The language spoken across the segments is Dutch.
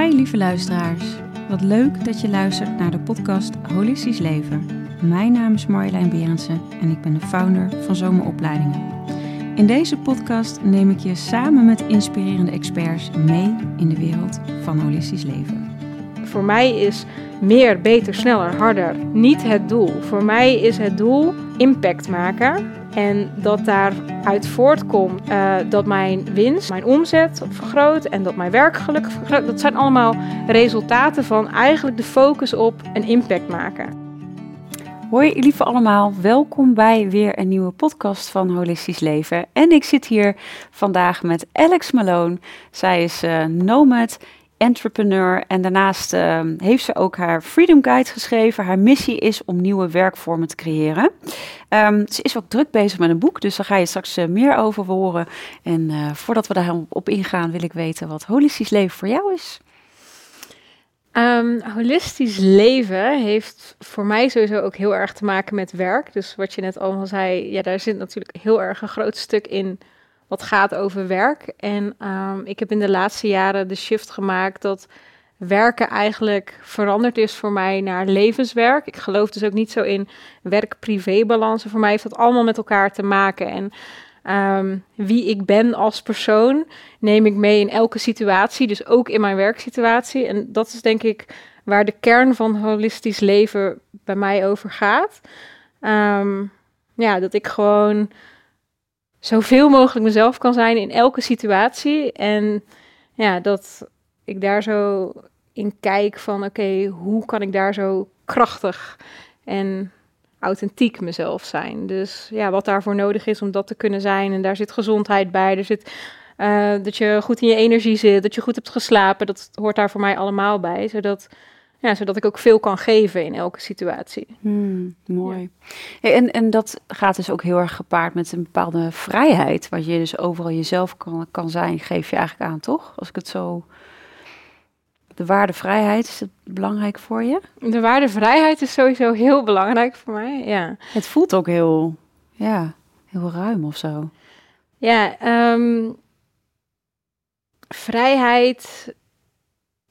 Hi lieve luisteraars. Wat leuk dat je luistert naar de podcast Holistisch Leven. Mijn naam is Marjolein Berendsen en ik ben de founder van Zomeropleidingen. In deze podcast neem ik je samen met inspirerende experts mee in de wereld van holistisch leven. Voor mij is meer, beter, sneller, harder niet het doel. Voor mij is het doel impact maken en dat daaruit voortkomt uh, dat mijn winst, mijn omzet vergroot en dat mijn werkgeluk vergroot. Dat zijn allemaal resultaten van eigenlijk de focus op een impact maken. Hoi lieve allemaal, welkom bij weer een nieuwe podcast van Holistisch Leven. En ik zit hier vandaag met Alex Malone. Zij is uh, nomad entrepreneur. En daarnaast ehm, heeft ze ook haar Freedom Guide geschreven. Haar missie is om nieuwe werkvormen te creëren. Um, ze is ook druk bezig met een boek, dus daar ga je straks uh, meer over horen. En uh, voordat we daarop op ingaan, wil ik weten wat holistisch leven voor jou is. Um, holistisch leven heeft voor mij sowieso ook heel erg te maken met werk. Dus wat je net allemaal zei, ja, daar zit natuurlijk heel erg een groot stuk in wat gaat over werk. En um, ik heb in de laatste jaren de shift gemaakt dat werken eigenlijk veranderd is voor mij naar levenswerk. Ik geloof dus ook niet zo in werk-privé-balansen. Voor mij heeft dat allemaal met elkaar te maken. En um, wie ik ben als persoon neem ik mee in elke situatie, dus ook in mijn werksituatie. En dat is denk ik waar de kern van holistisch leven bij mij over gaat. Um, ja, dat ik gewoon zoveel mogelijk mezelf kan zijn in elke situatie. En ja, dat ik daar zo in kijk van oké, hoe kan ik daar zo krachtig en authentiek mezelf zijn. Dus ja, wat daarvoor nodig is om dat te kunnen zijn. En daar zit gezondheid bij. Er zit uh, dat je goed in je energie zit, dat je goed hebt geslapen. Dat hoort daar voor mij allemaal bij. Zodat ja, zodat ik ook veel kan geven in elke situatie. Hmm, mooi. en, en dat gaat dus ook heel erg gepaard met een bepaalde vrijheid. Wat je dus overal jezelf kan, kan zijn, geef je eigenlijk aan, toch? Als ik het zo. De waarde vrijheid, is het belangrijk voor je? De waarde vrijheid is sowieso heel belangrijk voor mij, ja. Het voelt ook heel, ja, heel ruim of zo. Ja, um, vrijheid.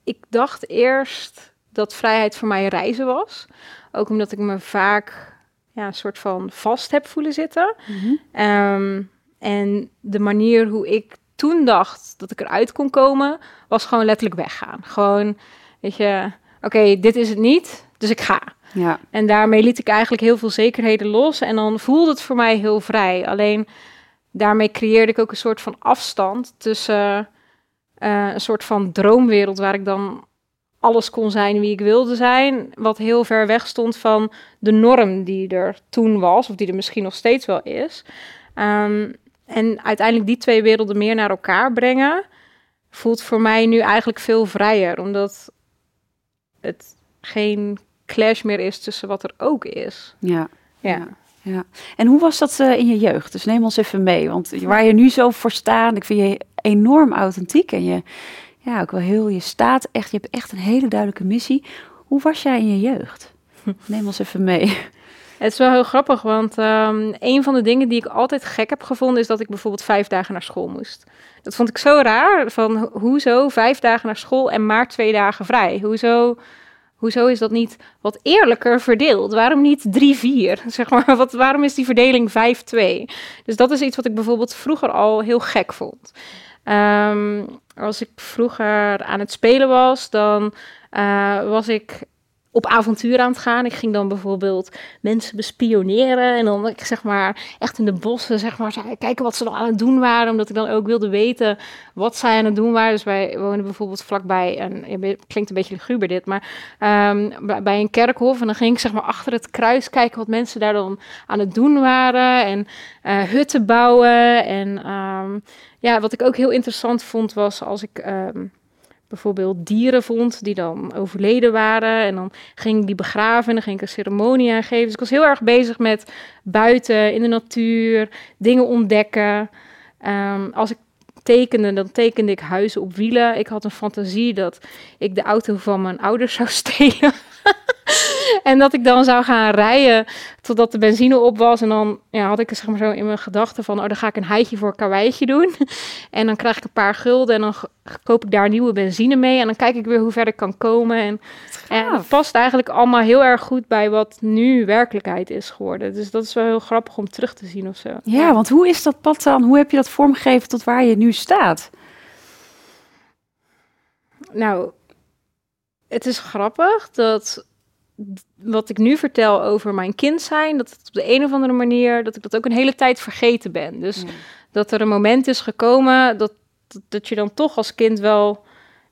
Ik dacht eerst dat vrijheid voor mij reizen was. Ook omdat ik me vaak ja, een soort van vast heb voelen zitten. Mhm. Ehm, en de manier hoe ik toen dacht dat ik eruit kon komen, was gewoon letterlijk weggaan. Gewoon, weet je, oké, dit is het niet, dus ik ga. Ja. En daarmee liet ik eigenlijk heel veel zekerheden los. En dan voelde het voor mij heel vrij. Alleen daarmee creëerde ik ook een soort van afstand tussen uh, een soort van droomwereld waar ik dan alles kon zijn wie ik wilde zijn, wat heel ver weg stond van de norm die er toen was, of die er misschien nog steeds wel is. Um, en uiteindelijk die twee werelden meer naar elkaar brengen, voelt voor mij nu eigenlijk veel vrijer, omdat het geen clash meer is tussen wat er ook is. Ja. Ja. ja. En hoe was dat uh, in je jeugd? Dus neem ons even mee, want waar je nu zo voor staat, ik vind je enorm authentiek en je ja, ook wel heel, je staat echt, je hebt echt een hele duidelijke missie. Hoe was jij in je jeugd? Neem ons even mee. Het is wel heel grappig, want um, een van de dingen die ik altijd gek heb gevonden is dat ik bijvoorbeeld vijf dagen naar school moest. Dat vond ik zo raar. Van hoezo vijf dagen naar school en maar twee dagen vrij? Hoezo, hoezo is dat niet wat eerlijker verdeeld? Waarom niet drie, vier? Zeg maar, wat, waarom is die verdeling vijf, twee? Dus dat is iets wat ik bijvoorbeeld vroeger al heel gek vond. Um, als ik vroeger aan het spelen was, dan uh, was ik op avontuur aan het gaan. Ik ging dan bijvoorbeeld mensen bespioneren en dan ik zeg maar echt in de bossen zeg maar kijken wat ze dan aan het doen waren, omdat ik dan ook wilde weten wat zij aan het doen waren. Dus wij wonen bijvoorbeeld vlakbij een klinkt een beetje luguber dit, maar um, bij een kerkhof en dan ging ik zeg maar achter het kruis kijken wat mensen daar dan aan het doen waren en uh, hutten bouwen en um, ja, wat ik ook heel interessant vond was als ik um, bijvoorbeeld dieren vond die dan overleden waren. En dan ging die begraven en dan ging ik een ceremonie aangeven. Dus ik was heel erg bezig met buiten, in de natuur, dingen ontdekken. Um, als ik tekende, dan tekende ik huizen op wielen. Ik had een fantasie dat ik de auto van mijn ouders zou stelen. en dat ik dan zou gaan rijden totdat de benzine op was. En dan ja, had ik zeg maar zo in mijn gedachten van, oh, dan ga ik een heitje voor een karweitje doen. en dan krijg ik een paar gulden en dan koop ik daar nieuwe benzine mee. En dan kijk ik weer hoe ver ik kan komen. En, en past eigenlijk allemaal heel erg goed bij wat nu werkelijkheid is geworden. Dus dat is wel heel grappig om terug te zien of zo. Ja, want hoe is dat pad dan? Hoe heb je dat vormgegeven tot waar je nu staat? Nou, het is grappig dat wat ik nu vertel over mijn kind zijn, dat het op de een of andere manier, dat ik dat ook een hele tijd vergeten ben. Dus dat er een moment is gekomen dat, dat, dat je dan toch als kind wel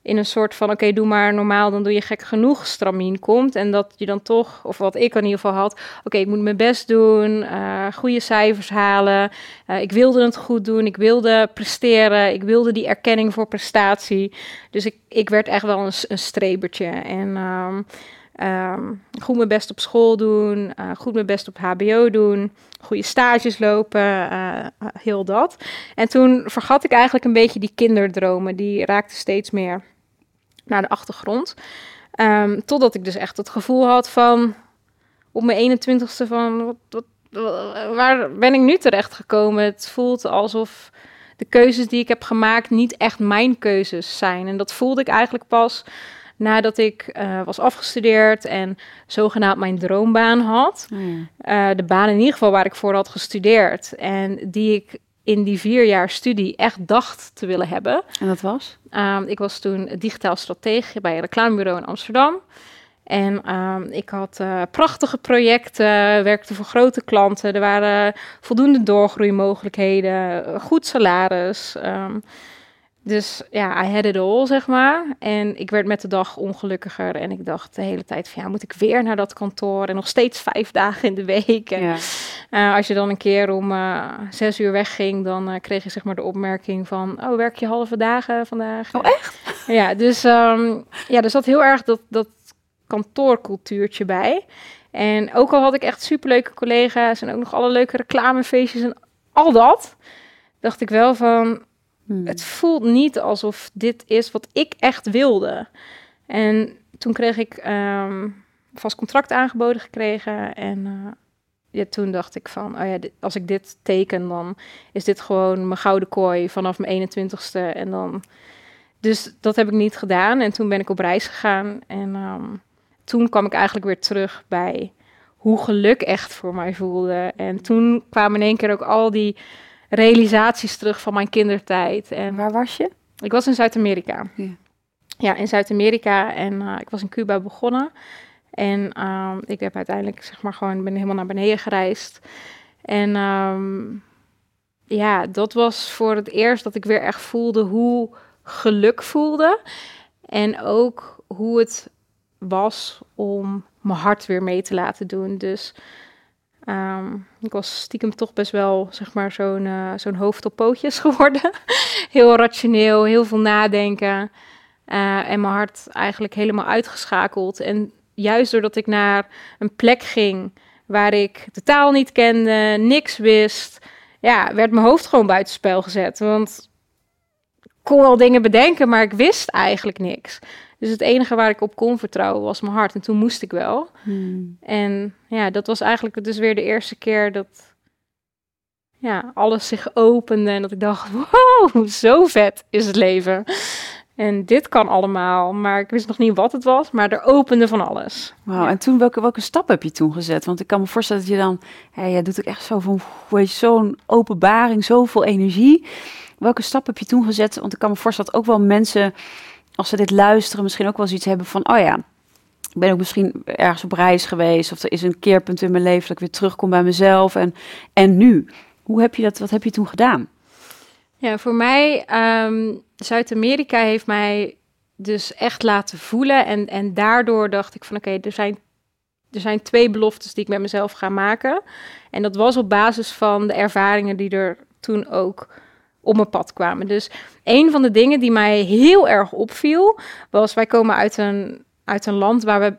in een soort van, oké, doe maar normaal, dan doe je gek genoeg stramien komt. En dat je dan toch, of wat ik in ieder geval had, oké, ik moet mijn best doen, uh, goede cijfers halen. Uh, ik wilde het goed doen, ik wilde presteren, ik wilde die erkenning voor prestatie. Dus ik, ik werd echt wel een, een strebertje. En um, um, goed mijn best op school doen, uh, goed mijn best op HBO doen, goede stages lopen, heel dat. En toen vergat ik eigenlijk een beetje die kinderdromen, die raakten steeds meer naar de achtergrond. Um, totdat ik dus echt het gevoel had van op mijn 21ste van wat, wat, waar ben ik nu terecht gekomen? Het voelt alsof de keuzes die ik heb gemaakt niet echt mijn keuzes zijn. En dat voelde ik eigenlijk pas nadat ik uh, was afgestudeerd en zogenaamd mijn droombaan had. Mm. Uh, de baan in ieder geval waar ik voor had gestudeerd. En die ik in die vier jaar studie echt dacht te willen hebben. En dat was? Um, ik was toen digitaal stratege bij een reclamebureau in Amsterdam. En um, ik had uh, prachtige projecten, werkte voor grote klanten. Er waren voldoende doorgroeimogelijkheden, goed salaris. Um, dus ja, I had it all, zeg maar. En ik werd met de dag ongelukkiger. En ik dacht de hele tijd van, ja, moet ik weer naar dat kantoor? En nog steeds vijf dagen in de week. En, ja. uh, als je dan een keer om uh, zes uur wegging, dan uh, kreeg je zeg maar de opmerking van... Oh, werk je halve dagen vandaag? Oh, echt? Ja, dus um, ja, er zat heel erg dat, dat kantoorcultuurtje bij. En ook al had ik echt superleuke collega's en ook nog alle leuke reclamefeestjes en al dat... dacht ik wel van, Hmm. Het voelt niet alsof dit is wat ik echt wilde. En toen kreeg ik um, vast contract aangeboden gekregen. En uh, ja, toen dacht ik van, oh ja, als ik dit teken, dan is dit gewoon mijn gouden kooi vanaf mijn 21ste. En dan... Dus dat heb ik niet gedaan. En toen ben ik op reis gegaan. En um, toen kwam ik eigenlijk weer terug bij hoe geluk echt voor mij voelde. En toen kwamen in één keer ook al die realisaties terug van mijn kindertijd. En waar was je? Ik was in Zuid-Amerika. Ja. ja. in Zuid-Amerika en uh, ik was in Cuba begonnen. En um, ik heb uiteindelijk, zeg maar, gewoon ben helemaal naar beneden gereisd. En um, ja, dat was voor het eerst dat ik weer echt voelde hoe geluk voelde. En ook hoe het was om mijn hart weer mee te laten doen. Dus Um, ik was stiekem toch best wel, zeg maar, zo'n uh, zo'n hoofd op pootjes geworden. heel rationeel, heel veel nadenken. Uh, en mijn hart eigenlijk helemaal uitgeschakeld. En juist doordat ik naar een plek ging waar ik de taal niet kende, niks wist, ja, werd mijn hoofd gewoon buitenspel gezet. Want ik kon wel dingen bedenken, maar ik wist eigenlijk niks. Dus het enige waar ik op kon vertrouwen was mijn hart. En toen moest ik wel. Hmm. En ja, dat was eigenlijk dus weer de eerste keer dat ja, alles zich opende. En dat ik dacht, wow, zo vet is het leven. En dit kan allemaal, maar ik wist nog niet wat het was, maar er opende van alles. Wauw, ja. en toen, welke, welke stap heb je toen gezet? Want ik kan me voorstellen dat je dan, ja, jij doet ook echt zo van, zo'n openbaring, zoveel energie. Welke stap heb je toen gezet? Want ik kan me voorstellen dat ook wel mensen als ze dit luisteren, misschien ook wel zoiets hebben van: oh ja, ik ben ook misschien ergens op reis geweest. Of er is een keerpunt in mijn leven dat ik weer terugkom bij mezelf. En, en nu? Hoe heb je dat, wat heb je toen gedaan? Ja, voor mij, um, Zuid-Amerika heeft mij dus echt laten voelen. En, en daardoor dacht ik van oké, er, zijn, er zijn twee beloftes die ik met mezelf ga maken. En dat was op basis van de ervaringen die er toen ook op mijn pad kwamen. Dus een van de dingen die mij heel erg opviel, was wij komen uit een, uit een land waar we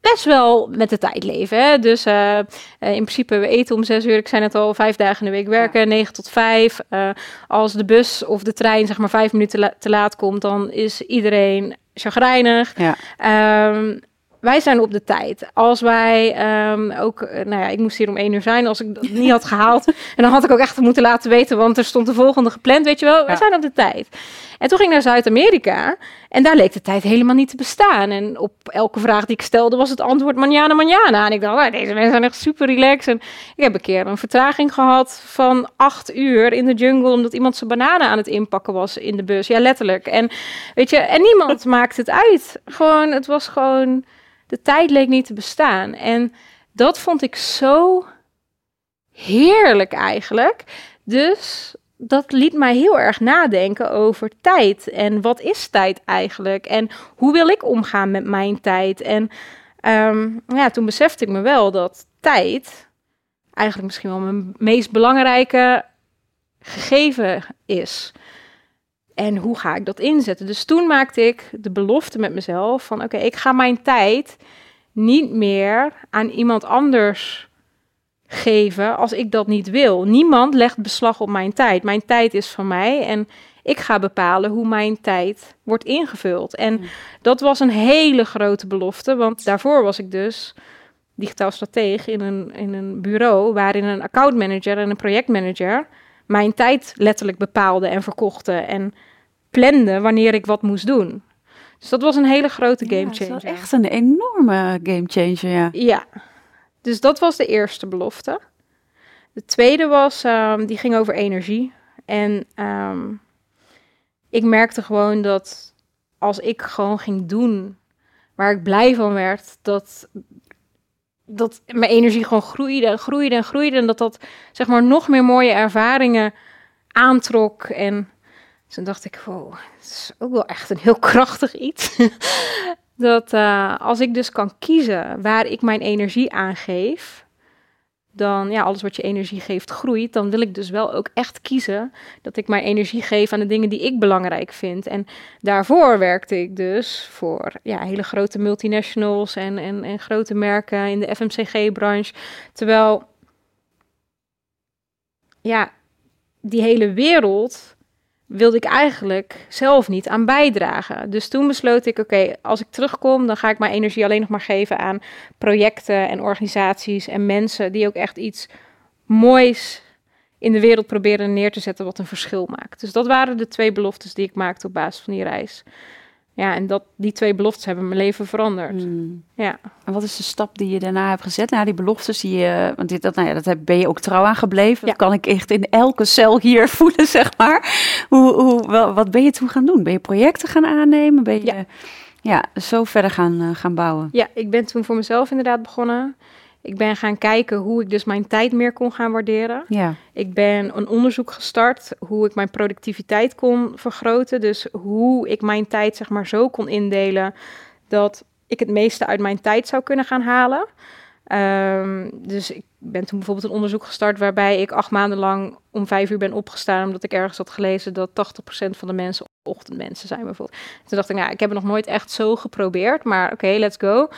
best wel met de tijd leven. Hè? Dus uh, in principe, we eten om zes uur. Ik zei net al, vijf dagen in de week werken, ja. negen tot vijf. Uh, als de bus of de trein zeg maar vijf minuten la te laat komt, dan is iedereen chagrijnig. Ja. Um, wij zijn op de tijd. Als wij ehm, ook, eh, nou ja, ik moest hier om één uur zijn als ik dat niet had gehaald. En dan had ik ook echt moeten laten weten, want er stond de volgende gepland, weet je wel. Wij zijn op de tijd. En toen ging ik naar Zuid-Amerika en daar leek de tijd helemaal niet te bestaan. En op elke vraag die ik stelde was het antwoord manjana, manjana. En ik dacht, nou, deze mensen zijn echt super relaxed. En ik heb een keer een vertraging gehad van acht uur in de jungle, omdat iemand zijn bananen aan het inpakken was in de bus. Ja, letterlijk. En weet je, en niemand maakt het uit. Gewoon, het was gewoon de tijd leek niet te bestaan. En dat vond ik zo heerlijk eigenlijk. Dus dat liet mij heel erg nadenken over tijd. En wat is tijd eigenlijk? En hoe wil ik omgaan met mijn tijd? En ehm, ja, toen besefte ik me wel dat tijd eigenlijk misschien wel mijn meest belangrijke gegeven is. En hoe ga ik dat inzetten? Dus toen maakte ik de belofte met mezelf van oké, ik ga mijn tijd niet meer aan iemand anders geven als ik dat niet wil. Niemand legt beslag op mijn tijd. Mijn tijd is van mij en ik ga bepalen hoe mijn tijd wordt ingevuld. En dat was een hele grote belofte, want daarvoor was ik dus digitaal stratege in een, in een bureau waarin een accountmanager en een projectmanager mijn tijd letterlijk bepaalde en verkochte en plande wanneer ik wat moest doen. Dus dat was een hele grote game changer. dat was echt een enorme game changer, ja. Ja, dus dat was de eerste belofte. De tweede was, um, die ging over energie. En um, ik merkte gewoon dat als ik gewoon ging doen waar ik blij van werd, dat, dat mijn energie gewoon groeide en groeide en groeide. En dat dat zeg maar nog meer mooie ervaringen aantrok. En toen dacht ik, wow, het is ook wel echt een heel krachtig iets. dat uh, als ik dus kan kiezen waar ik mijn energie aan geef, dan ja, alles wat je energie geeft groeit, dan wil ik dus wel ook echt kiezen dat ik mijn energie geef aan de dingen die ik belangrijk vind. En daarvoor werkte ik dus voor ja, hele grote multinationals en, en, en grote merken in de FMCG-branche. Terwijl ja, die hele wereld wilde ik eigenlijk zelf niet aan bijdragen. Dus toen besloot ik, oké, als ik terugkom, dan ga ik mijn energie alleen nog maar geven aan projecten en organisaties en mensen die ook echt iets moois in de wereld proberen neer te zetten wat een verschil maakt. Dus dat waren de twee beloftes die ik maakte op basis van die reis. Ja, en dat, die twee beloftes hebben mijn leven veranderd. Hmm. Ja. En wat is de stap die je daarna hebt gezet? Na die beloftes die je, want dit, dat, nou ja, dat ben je ook trouw aan gebleven. Dat kan ik echt in elke cel hier voelen, zeg maar. Hoe, hoe, wel, wat ben je toen gaan doen? Ben je projecten gaan aannemen? Ben je ja. ja zo verder gaan, uh, gaan bouwen? Ja, ik ben toen voor mezelf inderdaad begonnen. Ik ben gaan kijken hoe ik dus mijn tijd meer kon gaan waarderen. Ja. Ik ben een onderzoek gestart hoe ik mijn productiviteit kon vergroten. Dus hoe ik mijn tijd zeg maar zo kon indelen dat ik het meeste uit mijn tijd zou kunnen gaan halen. Um, dus ik ben toen bijvoorbeeld een onderzoek gestart waarbij ik acht maanden lang om vijf uur ben opgestaan omdat ik ergens had gelezen dat 80% van de mensen ochtendmensen zijn bijvoorbeeld. Toen dacht ik, nou, ik heb het nog nooit echt zo geprobeerd, maar oké, let's go.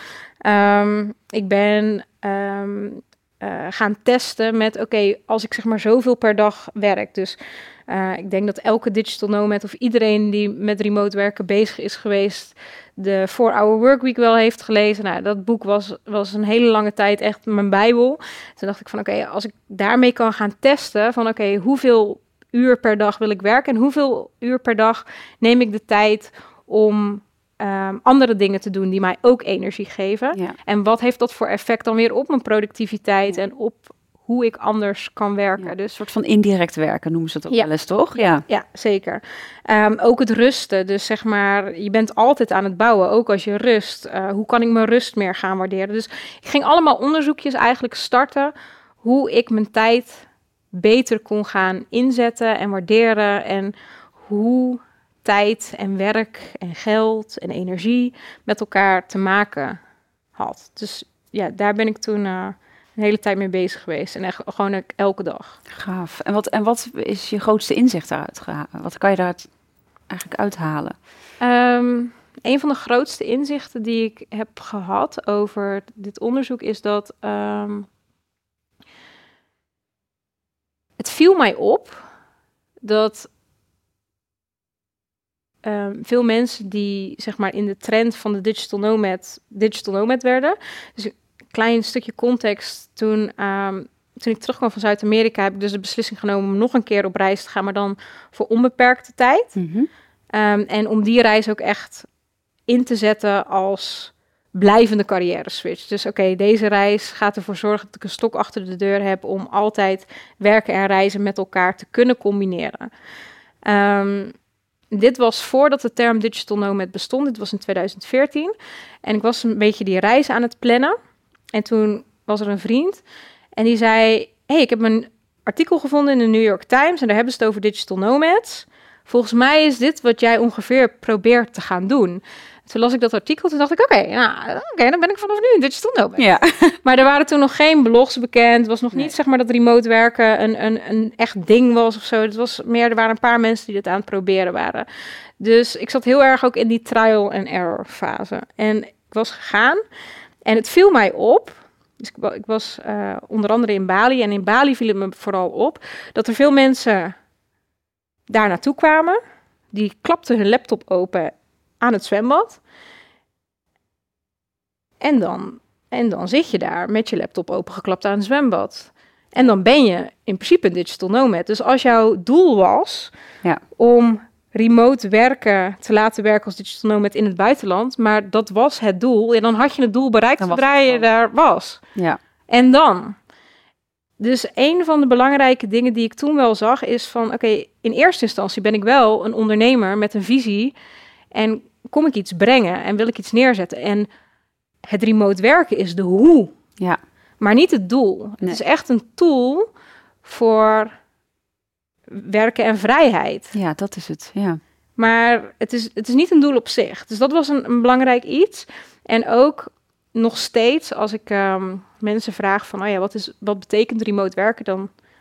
Um, ik ben um, uh, gaan testen met, oké, als ik zeg maar zoveel per dag werk, dus uh, ik denk dat elke digital nomad of iedereen die met remote werken bezig is geweest, de 4-Hour Workweek wel heeft gelezen. Nou, dat boek was, was een hele lange tijd echt mijn bijbel. Toen dacht ik van, oké, als ik daarmee kan gaan testen van, oké, hoeveel uur per dag wil ik werken en hoeveel uur per dag neem ik de tijd om um, andere dingen te doen die mij ook energie geven. Ja. En wat heeft dat voor effect dan weer op mijn productiviteit en op hoe ik anders kan werken. Ja, dus een soort van indirect werken noemen ze het ook wel eens, toch? Ja, ja zeker. Um, ook het rusten. Dus zeg maar, je bent altijd aan het bouwen, ook als je rust. Uh, hoe kan ik mijn rust meer gaan waarderen? Dus ik ging allemaal onderzoekjes eigenlijk starten hoe ik mijn tijd beter kon gaan inzetten en waarderen en hoe tijd en werk en geld en energie met elkaar te maken had. Dus ja, daar ben ik toen uh, een hele tijd mee bezig geweest. En echt gewoon elke dag. Gaaf. En wat, en wat is je grootste inzicht daaruit Wat kan je daar eigenlijk uithalen? Um, een van de grootste inzichten die ik heb gehad over dit onderzoek is dat um, het viel mij op dat ehm, veel mensen die zeg maar in de trend van de digital nomad, digital nomad werden. Dus een klein stukje context. Toen, ehm, toen ik terugkwam van Zuid-Amerika, heb ik dus de beslissing genomen om nog een keer op reis te gaan, maar dan voor onbeperkte tijd. Mhm. Ehm, en om die reis ook echt in te zetten als blijvende carrière switch. Dus oké, deze reis gaat ervoor zorgen dat ik een stok achter de deur heb om altijd werken en reizen met elkaar te kunnen combineren. Ehm, dit was voordat de term digital nomad bestond. Dit was in 2014. En ik was een beetje die reis aan het plannen. En toen was er een vriend en die zei: hey, ik heb een artikel gevonden in de New York Times en daar hebben ze het over digital nomads. Volgens mij is dit wat jij ongeveer probeert te gaan doen. Toen las ik dat artikel, toen dacht ik, oké, nou, oké, dan ben ik vanaf nu een digital nomad. Ja. Maar er waren toen nog geen blogs bekend. Het was nog niet, Nee. zeg maar, dat remote werken een, een, een echt ding was of zo. Het was meer, er waren een paar mensen die dit aan het proberen waren. Dus ik zat heel erg ook in die trial and error fase. En ik was gegaan en het viel mij op. Dus ik, ik was eh, onder andere in Bali. En in Bali viel het me vooral op dat er veel mensen daar naartoe kwamen. Die klapten hun laptop open aan het zwembad. En dan, en dan zit je daar met je laptop opengeklapt aan het zwembad. En dan ben je in principe een digital nomad. Dus als jouw doel was Ja. om remote werken te laten werken als digital nomad in het buitenland, maar dat was het doel, en dan had je het doel bereikt Dan zodra je daar was. Ja. En dan? Dus een van de belangrijke dingen die ik toen wel zag is van, oké, in eerste instantie ben ik wel een ondernemer met een visie en kom ik iets brengen en wil ik iets neerzetten. En het remote werken is de hoe, Ja. maar niet het doel. Het is echt een tool voor werken en vrijheid. ja, dat is het. Ja. Maar het is, het is niet een doel op zich. Dus dat was een, een belangrijk iets. En ook nog steeds, als ik ehm, mensen vraag van, oh ja, wat, is, wat betekent remote werken dan?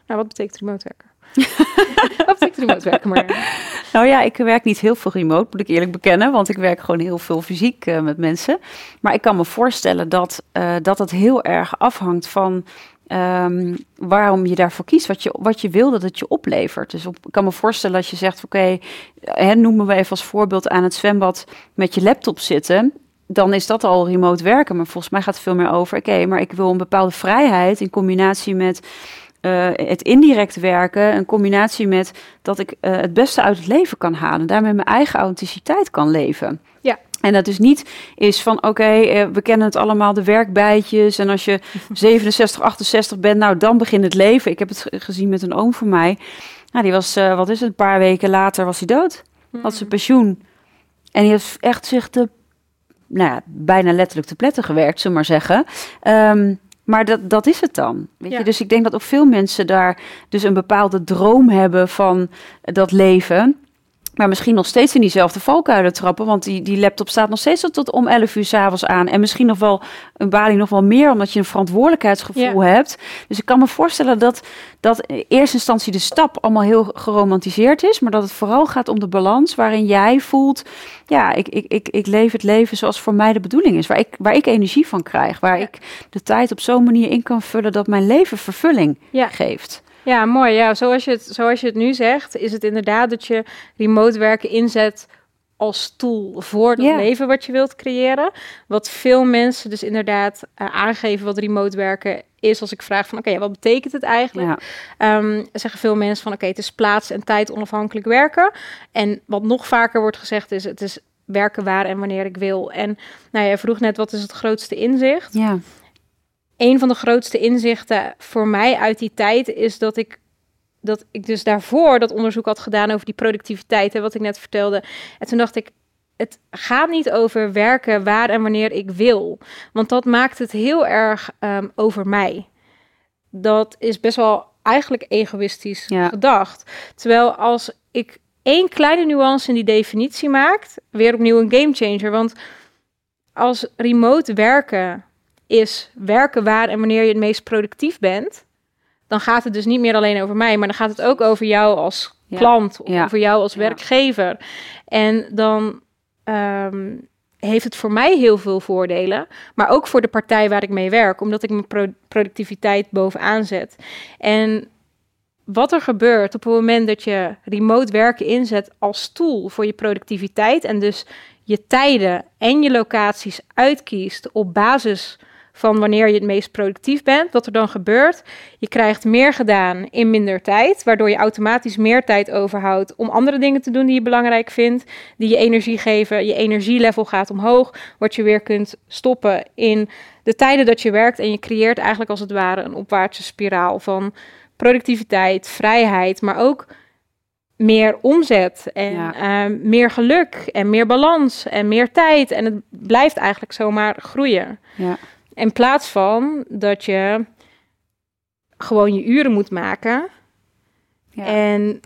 Nou, wat betekent remote werken? wat betekent remote werken? Maar Nou ja, ik werk niet heel veel remote, moet ik eerlijk bekennen, want ik werk gewoon heel veel fysiek eh, met mensen. Maar ik kan me voorstellen dat, eh, dat het heel erg afhangt van ehm, waarom je daarvoor kiest, wat je, wat je wil dat het je oplevert. Dus ik kan me voorstellen dat je zegt, oké, hè, noemen we even als voorbeeld aan het zwembad met je laptop zitten. Dan is dat al remote werken. Maar volgens mij gaat het veel meer over, oké, maar ik wil een bepaalde vrijheid in combinatie met eh, het indirect werken, een combinatie met dat ik eh, het beste uit het leven kan halen. Daarmee mijn eigen authenticiteit kan leven. Ja. En dat dus niet is van, oké, eh, we kennen het allemaal, de werkbijtjes. En als je 67, 68 bent, nou, dan begint het leven. Ik heb het ge- gezien met een oom van mij. Nou, die was, wat is het, een paar weken later was hij dood. Had zijn pensioen. En die heeft echt zich te, nou ja, bijna letterlijk te pletten gewerkt, zullen we maar zeggen. Ehm, maar dat, dat is het dan. Weet Ja. je? Dus ik denk dat ook veel mensen daar dus een bepaalde droom hebben van dat leven. Maar misschien nog steeds in diezelfde valkuilen trappen. Want die, die laptop staat nog steeds tot om 11 uur s'avonds aan. En misschien nog wel een balie nog wel meer, omdat je een verantwoordelijkheidsgevoel hebt. Dus ik kan me voorstellen dat, dat in eerste instantie de stap allemaal heel geromantiseerd is. Maar dat het vooral gaat om de balans waarin jij voelt. Ja, ik, ik, ik, ik leef het leven zoals voor mij de bedoeling is. Waar ik, waar ik energie van krijg. Waar Ja. ik de tijd op zo'n manier in kan vullen dat mijn leven vervulling Ja. geeft. Ja, mooi. Ja, zoals je, het, zoals je het nu zegt, is het inderdaad dat je remote werken inzet als tool voor het leven wat je wilt creëren. Wat veel mensen dus inderdaad eh, aangeven wat remote werken is als ik vraag van oké, wat betekent het eigenlijk? Ja. Ehm, zeggen veel mensen van oké, het is plaats en tijd onafhankelijk werken. En wat nog vaker wordt gezegd is het is werken waar en wanneer ik wil. En nou, jij vroeg net wat is het grootste inzicht? Ja. Een van de grootste inzichten voor mij uit die tijd is dat ik dat ik dus daarvoor dat onderzoek had gedaan over die productiviteit, hè, wat ik net vertelde. En toen dacht ik, het gaat niet over werken waar en wanneer ik wil, want dat maakt het heel erg ehm, over mij. Dat is best wel eigenlijk egoïstisch Ja. gedacht. Terwijl als ik één kleine nuance in die definitie maakt, weer opnieuw een gamechanger. Want als remote werken is werken waar en wanneer je het meest productief bent, dan gaat het dus niet meer alleen over mij, maar dan gaat het ook over jou als Ja. klant of Ja. over jou als werkgever. En dan ehm, heeft het voor mij heel veel voordelen, maar ook voor de partij waar ik mee werk, omdat ik mijn pro- productiviteit bovenaan zet. En wat er gebeurt op het moment dat je remote werken inzet als tool voor je productiviteit en dus je tijden en je locaties uitkiest op basis van wanneer je het meest productief bent. Wat er dan gebeurt, je krijgt meer gedaan in minder tijd, waardoor je automatisch meer tijd overhoudt om andere dingen te doen die je belangrijk vindt, die je energie geven. Je energielevel gaat omhoog, wat je weer kunt stoppen in de tijden dat je werkt en je creëert eigenlijk als het ware een opwaartse spiraal van productiviteit, vrijheid, maar ook meer omzet en ehm, meer geluk en meer balans en meer tijd. En het blijft eigenlijk zomaar groeien. Ja. In plaats van dat je gewoon je uren moet maken ja. en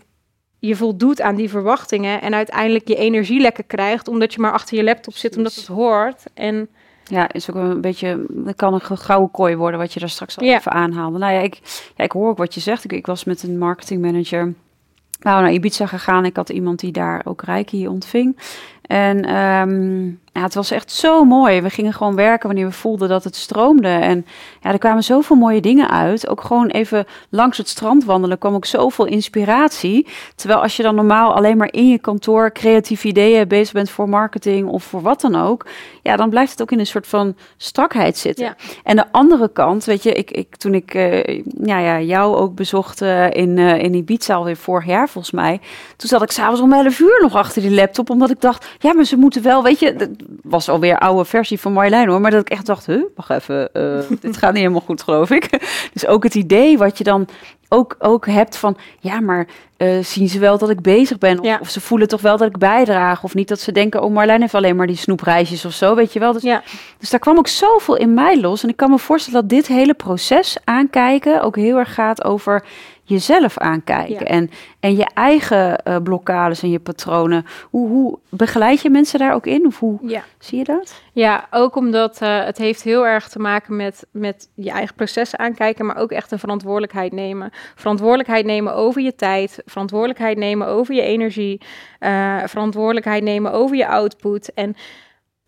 je voldoet aan die verwachtingen en uiteindelijk je energie lekker krijgt omdat je maar achter je laptop zit omdat het hoort. En ja, is ook een beetje, dat kan een gouden kooi worden wat je daar straks al even aanhaalde. Nou ja, ik, ja, ik hoor ook wat je zegt. Ik, ik was met een marketingmanager nou, naar Ibiza gegaan. Ik had iemand die daar ook Reiki ontving. En um, ja, het was echt zo mooi. We gingen gewoon werken wanneer we voelden dat het stroomde. En ja, er kwamen zoveel mooie dingen uit. Ook gewoon even langs het strand wandelen kwam ook zoveel inspiratie. Terwijl als je dan normaal alleen maar in je kantoor creatieve ideeën bezig bent voor marketing of voor wat dan ook. Ja, dan blijft het ook in een soort van strakheid zitten. Ja. En de andere kant, weet je, ik, ik, toen ik uh, ja, ja, jou ook bezocht uh, in, uh, in Ibiza alweer vorig jaar volgens mij. Toen zat ik s'avonds om 11 uur nog achter die laptop. Omdat ik dacht, ja, maar ze moeten wel, weet je was alweer oude versie van Marjolein hoor. Maar dat ik echt dacht, huh, wacht even, uh, dit gaat niet helemaal goed geloof ik. dus ook het idee wat je dan ook, ook hebt van, ja, maar uh, zien ze wel dat ik bezig ben? Of, ja. of, ze voelen toch wel dat ik bijdraag? Of niet dat ze denken, oh Marlijn heeft alleen maar die snoepreisjes of zo, weet je wel? Dus, ja. dus daar kwam ook zoveel in mij los. En ik kan me voorstellen dat dit hele proces aankijken ook heel erg gaat over jezelf aankijken. En, en je eigen uh, blokkades en je patronen. Hoe, hoe begeleid je mensen daar ook in? Of hoe ja. zie je dat? Ja, ook omdat uh, het heeft heel erg te maken met, met je eigen processen aankijken, maar ook echt een verantwoordelijkheid nemen. Verantwoordelijkheid nemen over je tijd, verantwoordelijkheid nemen over je energie, uh, verantwoordelijkheid nemen over je output. En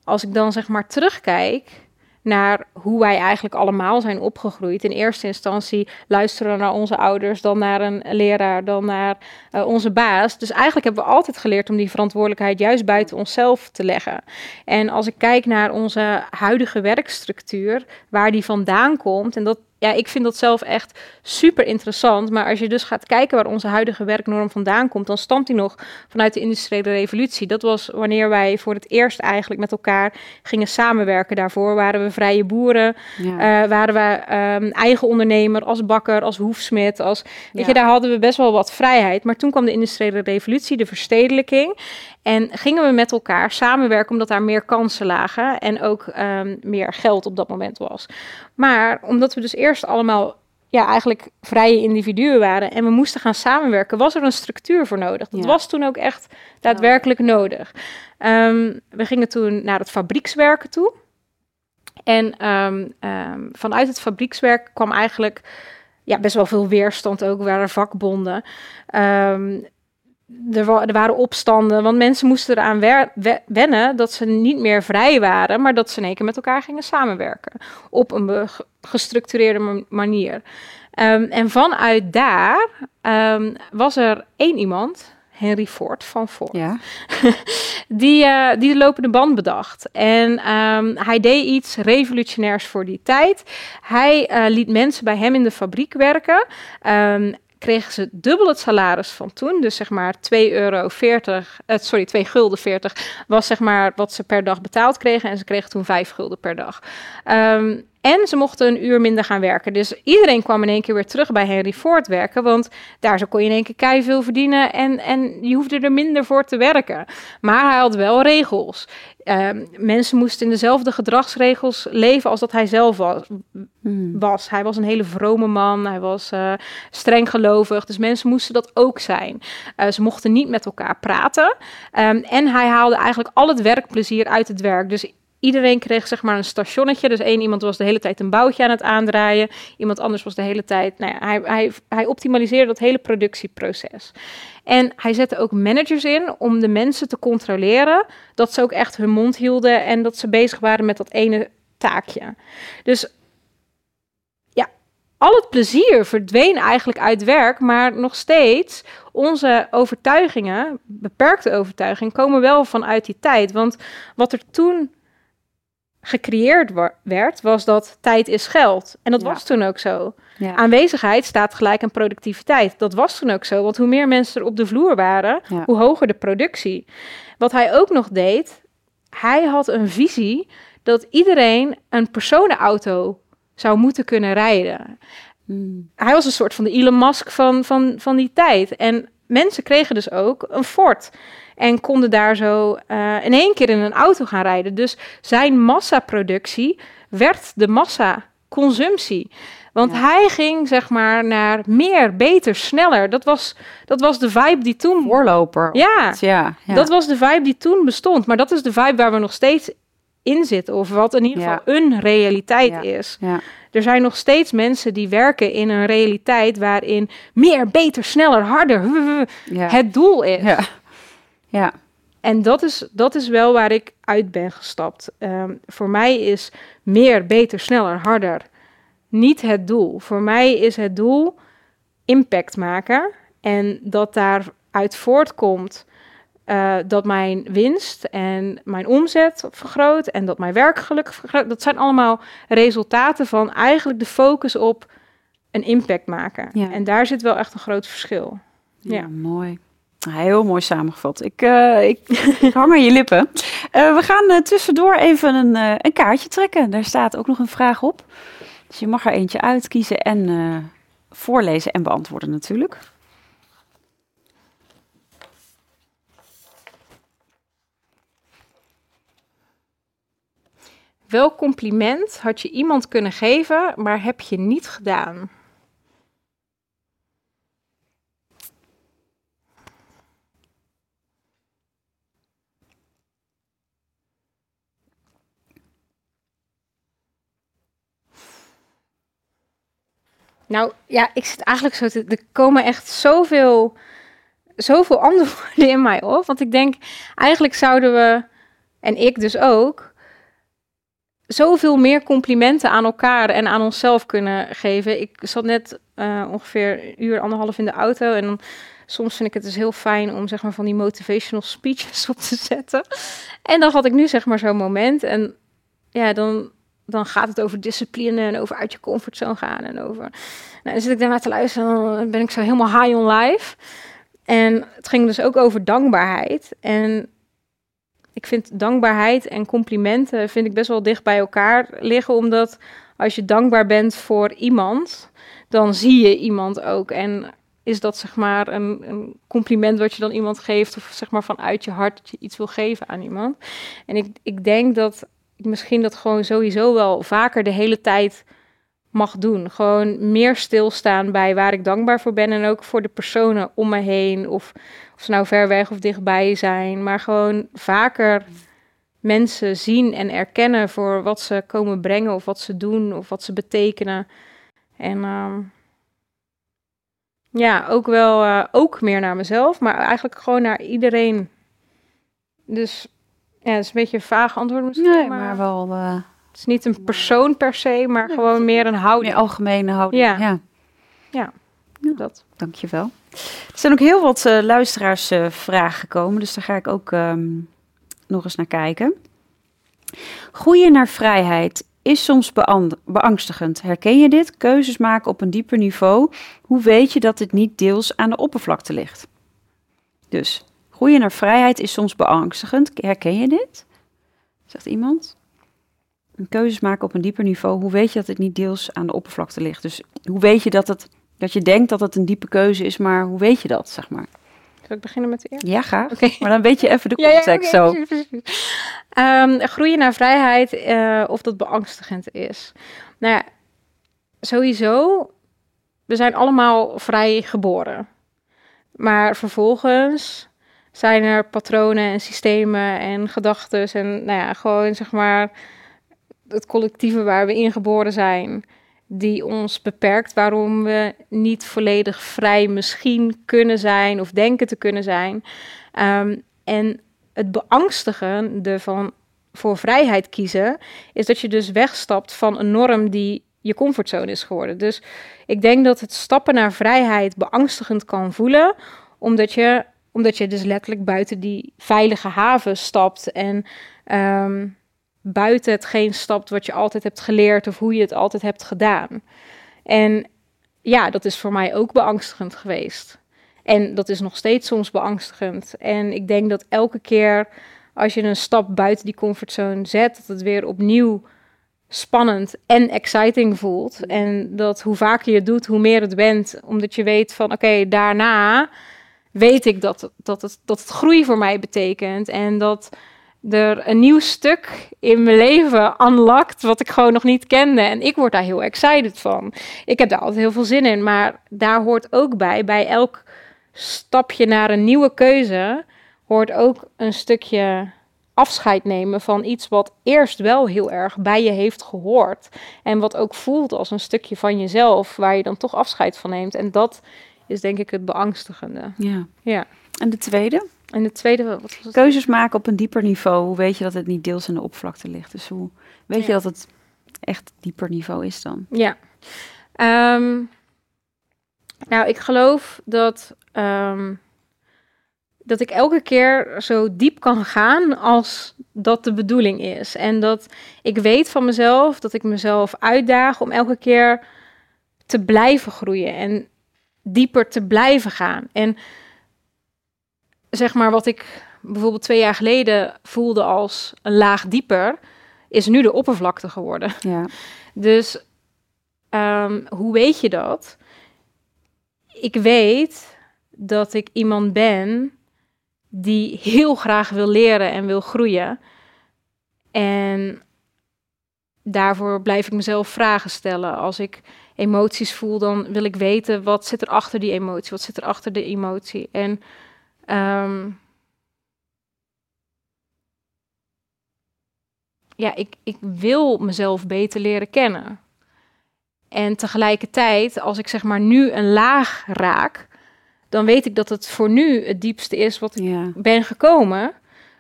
als ik dan zeg maar terugkijk naar hoe wij eigenlijk allemaal zijn opgegroeid. In eerste instantie luisteren naar onze ouders, dan naar een leraar, dan naar uh, onze baas. Dus eigenlijk hebben we altijd geleerd om die verantwoordelijkheid juist buiten onszelf te leggen. En als ik kijk naar onze huidige werkstructuur, waar die vandaan komt, en dat ja, ik vind dat zelf echt super interessant. Maar als je dus gaat kijken waar onze huidige werknorm vandaan komt, dan stamt die nog vanuit de industriële revolutie. Dat was wanneer wij voor het eerst eigenlijk met elkaar gingen samenwerken. Daarvoor waren we vrije boeren, ja. uh, waren we um, eigen ondernemer als bakker, als hoefsmid. Als, weet je, daar hadden we best wel wat vrijheid. Maar toen kwam de industriële revolutie, de verstedelijking. En gingen we met elkaar samenwerken omdat daar meer kansen lagen en ook um, meer geld op dat moment was. Maar omdat we dus eerst allemaal ja, eigenlijk vrije individuen waren en we moesten gaan samenwerken, was er een structuur voor nodig. Dat was toen ook echt daadwerkelijk nodig. Um, we gingen toen naar het fabriekswerken toe. En um, um, vanuit het fabriekswerk kwam eigenlijk ja, best wel veel weerstand ook, waren vakbonden. Um, er, er, waren opstanden, want mensen moesten eraan wennen dat ze niet meer vrij waren, maar dat ze in één keer met elkaar gingen samenwerken op een gestructureerde manier. Um, en vanuit daar um, was er één iemand, Henry Ford van Ford, ja. die, uh, die de lopende band bedacht. En um, hij deed iets revolutionairs voor die tijd. Hij uh, liet mensen bij hem in de fabriek werken kregen ze dubbel het salaris van toen. Dus zeg maar 2 euro 40, uh, sorry, 2 gulden 40 was zeg maar wat ze per dag betaald kregen. En ze kregen toen 5 gulden per dag. Um, en ze mochten een uur minder gaan werken. Dus iedereen kwam in één keer weer terug bij Henry Ford werken. Want daar zo kon je in één keer kei veel verdienen. En, en je hoefde er minder voor te werken. Maar hij had wel regels. Uh, mensen moesten in dezelfde gedragsregels leven als dat hij zelf was. Hmm. was. Hij was een hele vrome man. Hij was uh, streng gelovig. Dus mensen moesten dat ook zijn. Uh, ze mochten niet met elkaar praten. Um, en hij haalde eigenlijk al het werkplezier uit het werk. Dus Iedereen kreeg zeg maar een stationnetje. Dus één iemand was de hele tijd een boutje aan het aandraaien. Iemand anders was de hele tijd. Nou ja, hij, hij, hij optimaliseerde dat hele productieproces. En hij zette ook managers in om de mensen te controleren dat ze ook echt hun mond hielden en dat ze bezig waren met dat ene taakje. Dus ja, al het plezier verdween eigenlijk uit werk, maar nog steeds onze overtuigingen, beperkte overtuigingen, komen wel vanuit die tijd. Want wat er toen gecreëerd werd, was dat tijd is geld. En dat Ja. was toen ook zo. Ja. Aanwezigheid staat gelijk aan productiviteit. Dat was toen ook zo, want hoe meer mensen er op de vloer waren, Ja. hoe hoger de productie. Wat hij ook nog deed, hij had een visie dat iedereen een personenauto zou moeten kunnen rijden. Mm. Hij was een soort van de Elon Musk van, van, van die tijd. En mensen kregen dus ook een Ford. En konden daar zo eh, in één keer in een auto gaan rijden. Dus zijn massaproductie werd de massaconsumptie. Want Ja. hij ging zeg maar naar meer, beter, sneller. Dat was, dat was de vibe die toen... Voorloper. Ja, Ja, ja. dat was de vibe die toen bestond. Maar dat is de vibe waar we nog steeds in zitten. Of wat in ieder geval een realiteit is. Ja. Er zijn nog steeds mensen die werken in een realiteit waarin meer, beter, sneller, harder het doel is. Ja. En dat is, dat is wel waar ik uit ben gestapt. Ehm, voor mij is meer, beter, sneller, harder niet het doel. Voor mij is het doel impact maken. En dat daaruit voortkomt eh, dat mijn winst en mijn omzet vergroot en dat mijn werkgeluk vergroot. Dat zijn allemaal resultaten van eigenlijk de focus op een impact maken. Ja. En daar zit wel echt een groot verschil. Ja, Ja. mooi. Heel mooi samengevat. Ik, eh, ik, hang aan je lippen. Eh, we gaan eh, tussendoor even een, een kaartje trekken. Daar staat ook nog een vraag op. Dus je mag er eentje uitkiezen en voorlezen en beantwoorden natuurlijk. Welk compliment had je iemand kunnen geven, maar heb je niet gedaan? Nou ja, ik zit eigenlijk zo te. Er komen echt zoveel, zoveel antwoorden in mij op. Want ik denk, eigenlijk zouden we, en ik dus ook, zoveel meer complimenten aan elkaar en aan onszelf kunnen geven. Ik zat net eh, ongeveer een uur, anderhalf in de auto. En dan, soms vind ik het dus heel fijn om zeg maar van die motivational speeches op te zetten. En dan had ik nu zeg maar zo'n moment. En ja, dan, dan gaat het over discipline en over uit je comfortzone gaan. En over. Nou, dan zit ik daarna te luisteren. en Dan ben ik zo helemaal high on life. En het ging dus ook over dankbaarheid. En ik vind dankbaarheid en complimenten vind ik best wel dicht bij elkaar liggen. Omdat als je dankbaar bent voor iemand, dan zie je iemand ook. En is dat zeg maar een, een compliment wat je dan iemand geeft, of zeg maar vanuit je hart dat je iets wil geven aan iemand. En ik, ik denk dat ik misschien dat gewoon sowieso wel vaker de hele tijd mag doen. Gewoon meer stilstaan bij waar ik dankbaar voor ben en ook voor de personen om me heen. Of, of ze nou ver weg of dichtbij zijn, maar gewoon vaker mensen zien en erkennen voor wat ze komen brengen of wat ze doen of wat ze betekenen. En ehm, ja, ook wel eh, ook meer naar mezelf, maar eigenlijk gewoon naar iedereen. Dus ja, dat is een beetje een vaag antwoord misschien, Nee, maar, maar wel eh het is niet een persoon per se, maar Nee, gewoon meer een meer houding. algemene houding. Ja. ja. Dat. Dankjewel. Er zijn ook heel wat eh luisteraarsvragen gekomen, dus daar ga ik ook ehm, nog eens naar kijken. Groeien naar vrijheid is soms bean- beangstigend. Herken je dit? Keuzes maken op een dieper niveau. Hoe weet je dat dit niet deels aan de oppervlakte ligt? Dus, groeien naar vrijheid is soms beangstigend. Herken je dit? Zegt iemand? Een keuzes maken op een dieper niveau. Hoe weet je dat het niet deels aan de oppervlakte ligt? Dus hoe weet je dat het dat je denkt dat het een diepe keuze is, maar hoe weet je dat, zeg maar? Zal ik beginnen met de eerste? Ja, graag. Oké. Maar dan weet je even de Ja, ja, context oké, zo. Ehm, groeien naar vrijheid, eh, of dat beangstigend is. Nou ja, sowieso, we zijn allemaal vrij geboren. Maar vervolgens zijn er patronen en systemen en gedachten en nou ja, gewoon zeg maar het collectieve waar we ingeboren zijn, die ons beperkt, waarom we niet volledig vrij misschien kunnen zijn of denken te kunnen zijn. Ehm, en het beangstigende van voor vrijheid kiezen, is dat je dus wegstapt van een norm die je comfortzone is geworden. Dus ik denk dat het stappen naar vrijheid beangstigend kan voelen, omdat je, omdat je dus letterlijk buiten die veilige haven stapt en ehm, buiten hetgeen stapt wat je altijd hebt geleerd of hoe je het altijd hebt gedaan. En ja, dat is voor mij ook beangstigend geweest. En dat is nog steeds soms beangstigend. En ik denk dat elke keer als je een stap buiten die comfortzone zet, dat het weer opnieuw spannend en exciting voelt. En dat hoe vaker je het doet, hoe meer het bent. Omdat je weet van oké, daarna weet ik dat, dat, het, dat het groei voor mij betekent. En dat er een nieuw stuk in mijn leven unlockt wat ik gewoon nog niet kende. En ik word daar heel excited van. Ik heb daar altijd heel veel zin in. Maar daar hoort ook bij, bij elk stapje naar een nieuwe keuze, hoort ook een stukje afscheid nemen van iets wat eerst wel heel erg bij je heeft gehoord. En wat ook voelt als een stukje van jezelf, waar je dan toch afscheid van neemt. En dat is denk ik het beangstigende. Ja. Ja. En de tweede? En de tweede, wat was het? Keuzes maken op een dieper niveau. Hoe weet je dat het niet deels in de oppervlakte ligt? Dus hoe weet je dat het echt dieper niveau is dan? Ja. Ehm, nou, ik geloof dat, ehm, dat ik elke keer zo diep kan gaan als dat de bedoeling is. En dat ik weet van mezelf dat ik mezelf uitdaag om elke keer te blijven groeien en dieper te blijven gaan. En zeg maar wat ik bijvoorbeeld twee jaar geleden voelde als een laag dieper, is nu de oppervlakte geworden. Ja. Dus ehm, hoe weet je dat? Ik weet dat ik iemand ben die heel graag wil leren en wil groeien. En daarvoor blijf ik mezelf vragen stellen. Als ik emoties voel, dan wil ik weten wat zit er achter die emotie, wat zit er achter de emotie. En ehm, ja, ik, ik wil mezelf beter leren kennen. En tegelijkertijd, als ik zeg maar nu een laag raak, dan weet ik dat het voor nu het diepste is wat ik Ja. ben gekomen.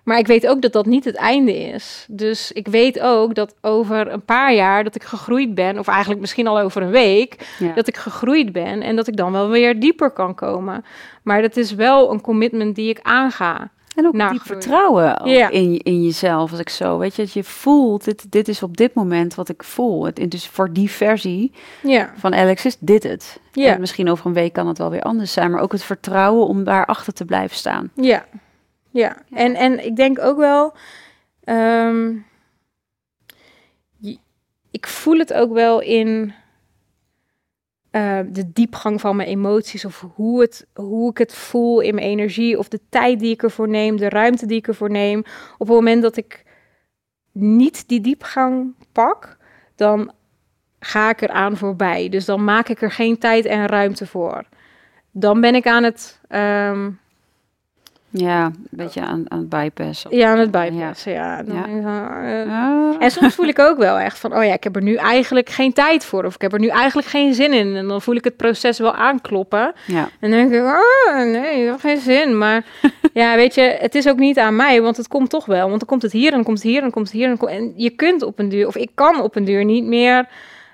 Maar ik weet ook dat dat niet het einde is. Dus ik weet ook dat over een paar jaar dat ik gegroeid ben, of eigenlijk misschien al over een week, ja. dat ik gegroeid ben en dat ik dan wel weer dieper kan komen. Maar dat is wel een commitment die ik aanga. En ook diep groei. vertrouwen ook Ja. in, in jezelf. Als ik zo, weet je, dat je voelt, dit, dit is op dit moment wat ik voel. Het, dus voor die versie Ja, van Alex is dit het. Ja. En misschien over een week kan het wel weer anders zijn. Maar ook het vertrouwen om daarachter te blijven staan. ja, ja. En, en ik denk ook wel, ehm, ik voel het ook wel in eh, de diepgang van mijn emoties of hoe, het, hoe ik het voel in mijn energie of de tijd die ik ervoor neem, de ruimte die ik ervoor neem. Op het moment dat ik niet die diepgang pak, dan ga ik eraan voorbij. Dus dan maak ik er geen tijd en ruimte voor. Dan ben ik aan het, ehm, Ja, een beetje aan, aan het bypassen. ja, aan het bypassen. Ja. Eh, Ah. En soms voel ik ook wel echt van, oh ja, ik heb er nu eigenlijk geen tijd voor. Of ik heb er nu eigenlijk geen zin in. En dan voel ik het proces wel aankloppen. ja. En dan denk ik, oh nee, ik heb geen zin. Maar ja, weet je, het is ook niet aan mij, want het komt toch wel. Want dan komt het hier en dan komt het hier en dan komt het hier. En, komt- en je kunt op een duur, of ik kan op een duur niet meer,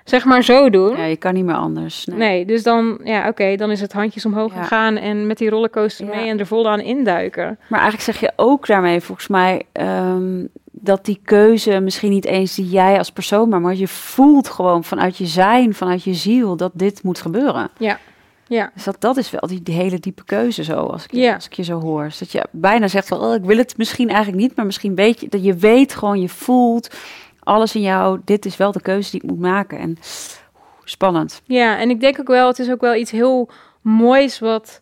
zeg maar, zo doen. ja, je kan niet meer anders. Nee. Nee, dus dan, ja, oké, dan is het handjes omhoog Ja. gegaan en met die rollercoaster Ja. mee en er vol aan induiken. Maar eigenlijk zeg je ook daarmee volgens mij ehm, dat die keuze misschien niet eens die jij als persoon maakt, maar je voelt gewoon vanuit je zijn, vanuit je ziel dat dit moet gebeuren. Ja, ja, Dus dat, dat is wel die, die hele diepe keuze zo, als ik, Ja. als ik je zo hoor. Dus dat je bijna zegt van, oh, ik wil het misschien eigenlijk niet, maar misschien weet je, dat je weet gewoon, je voelt alles in jou, dit is wel de keuze die ik moet maken. En spannend. Ja, en ik denk ook wel, het is ook wel iets heel moois wat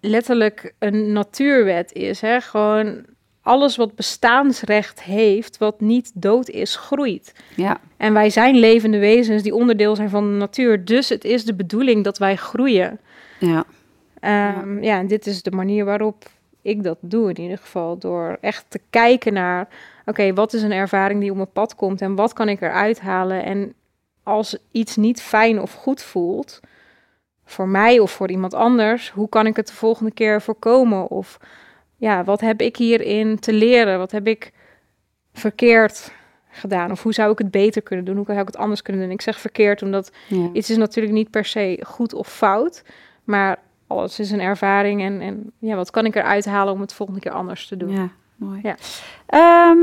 letterlijk een natuurwet is. Hè? Gewoon alles wat bestaansrecht heeft, wat niet dood is, groeit. Ja, En wij zijn levende wezens die onderdeel zijn van de natuur. Dus het is de bedoeling dat wij groeien. ja, Ehm, ja. en dit is de manier waarop ik dat doe in ieder geval. Door echt te kijken naar, oké, wat is een ervaring die op mijn pad komt en wat kan ik eruit halen? En als iets niet fijn of goed voelt, voor mij of voor iemand anders, hoe kan ik het de volgende keer voorkomen? Of ja, wat heb ik hierin te leren? Wat heb ik verkeerd gedaan? Of hoe zou ik het beter kunnen doen? Hoe zou ik het anders kunnen doen? Ik zeg verkeerd, omdat Ja. iets is natuurlijk niet per se goed of fout. Maar alles is een ervaring. En, en ja, wat kan ik eruit halen om het volgende keer anders te doen? Ja, mooi. Ja. Ehm,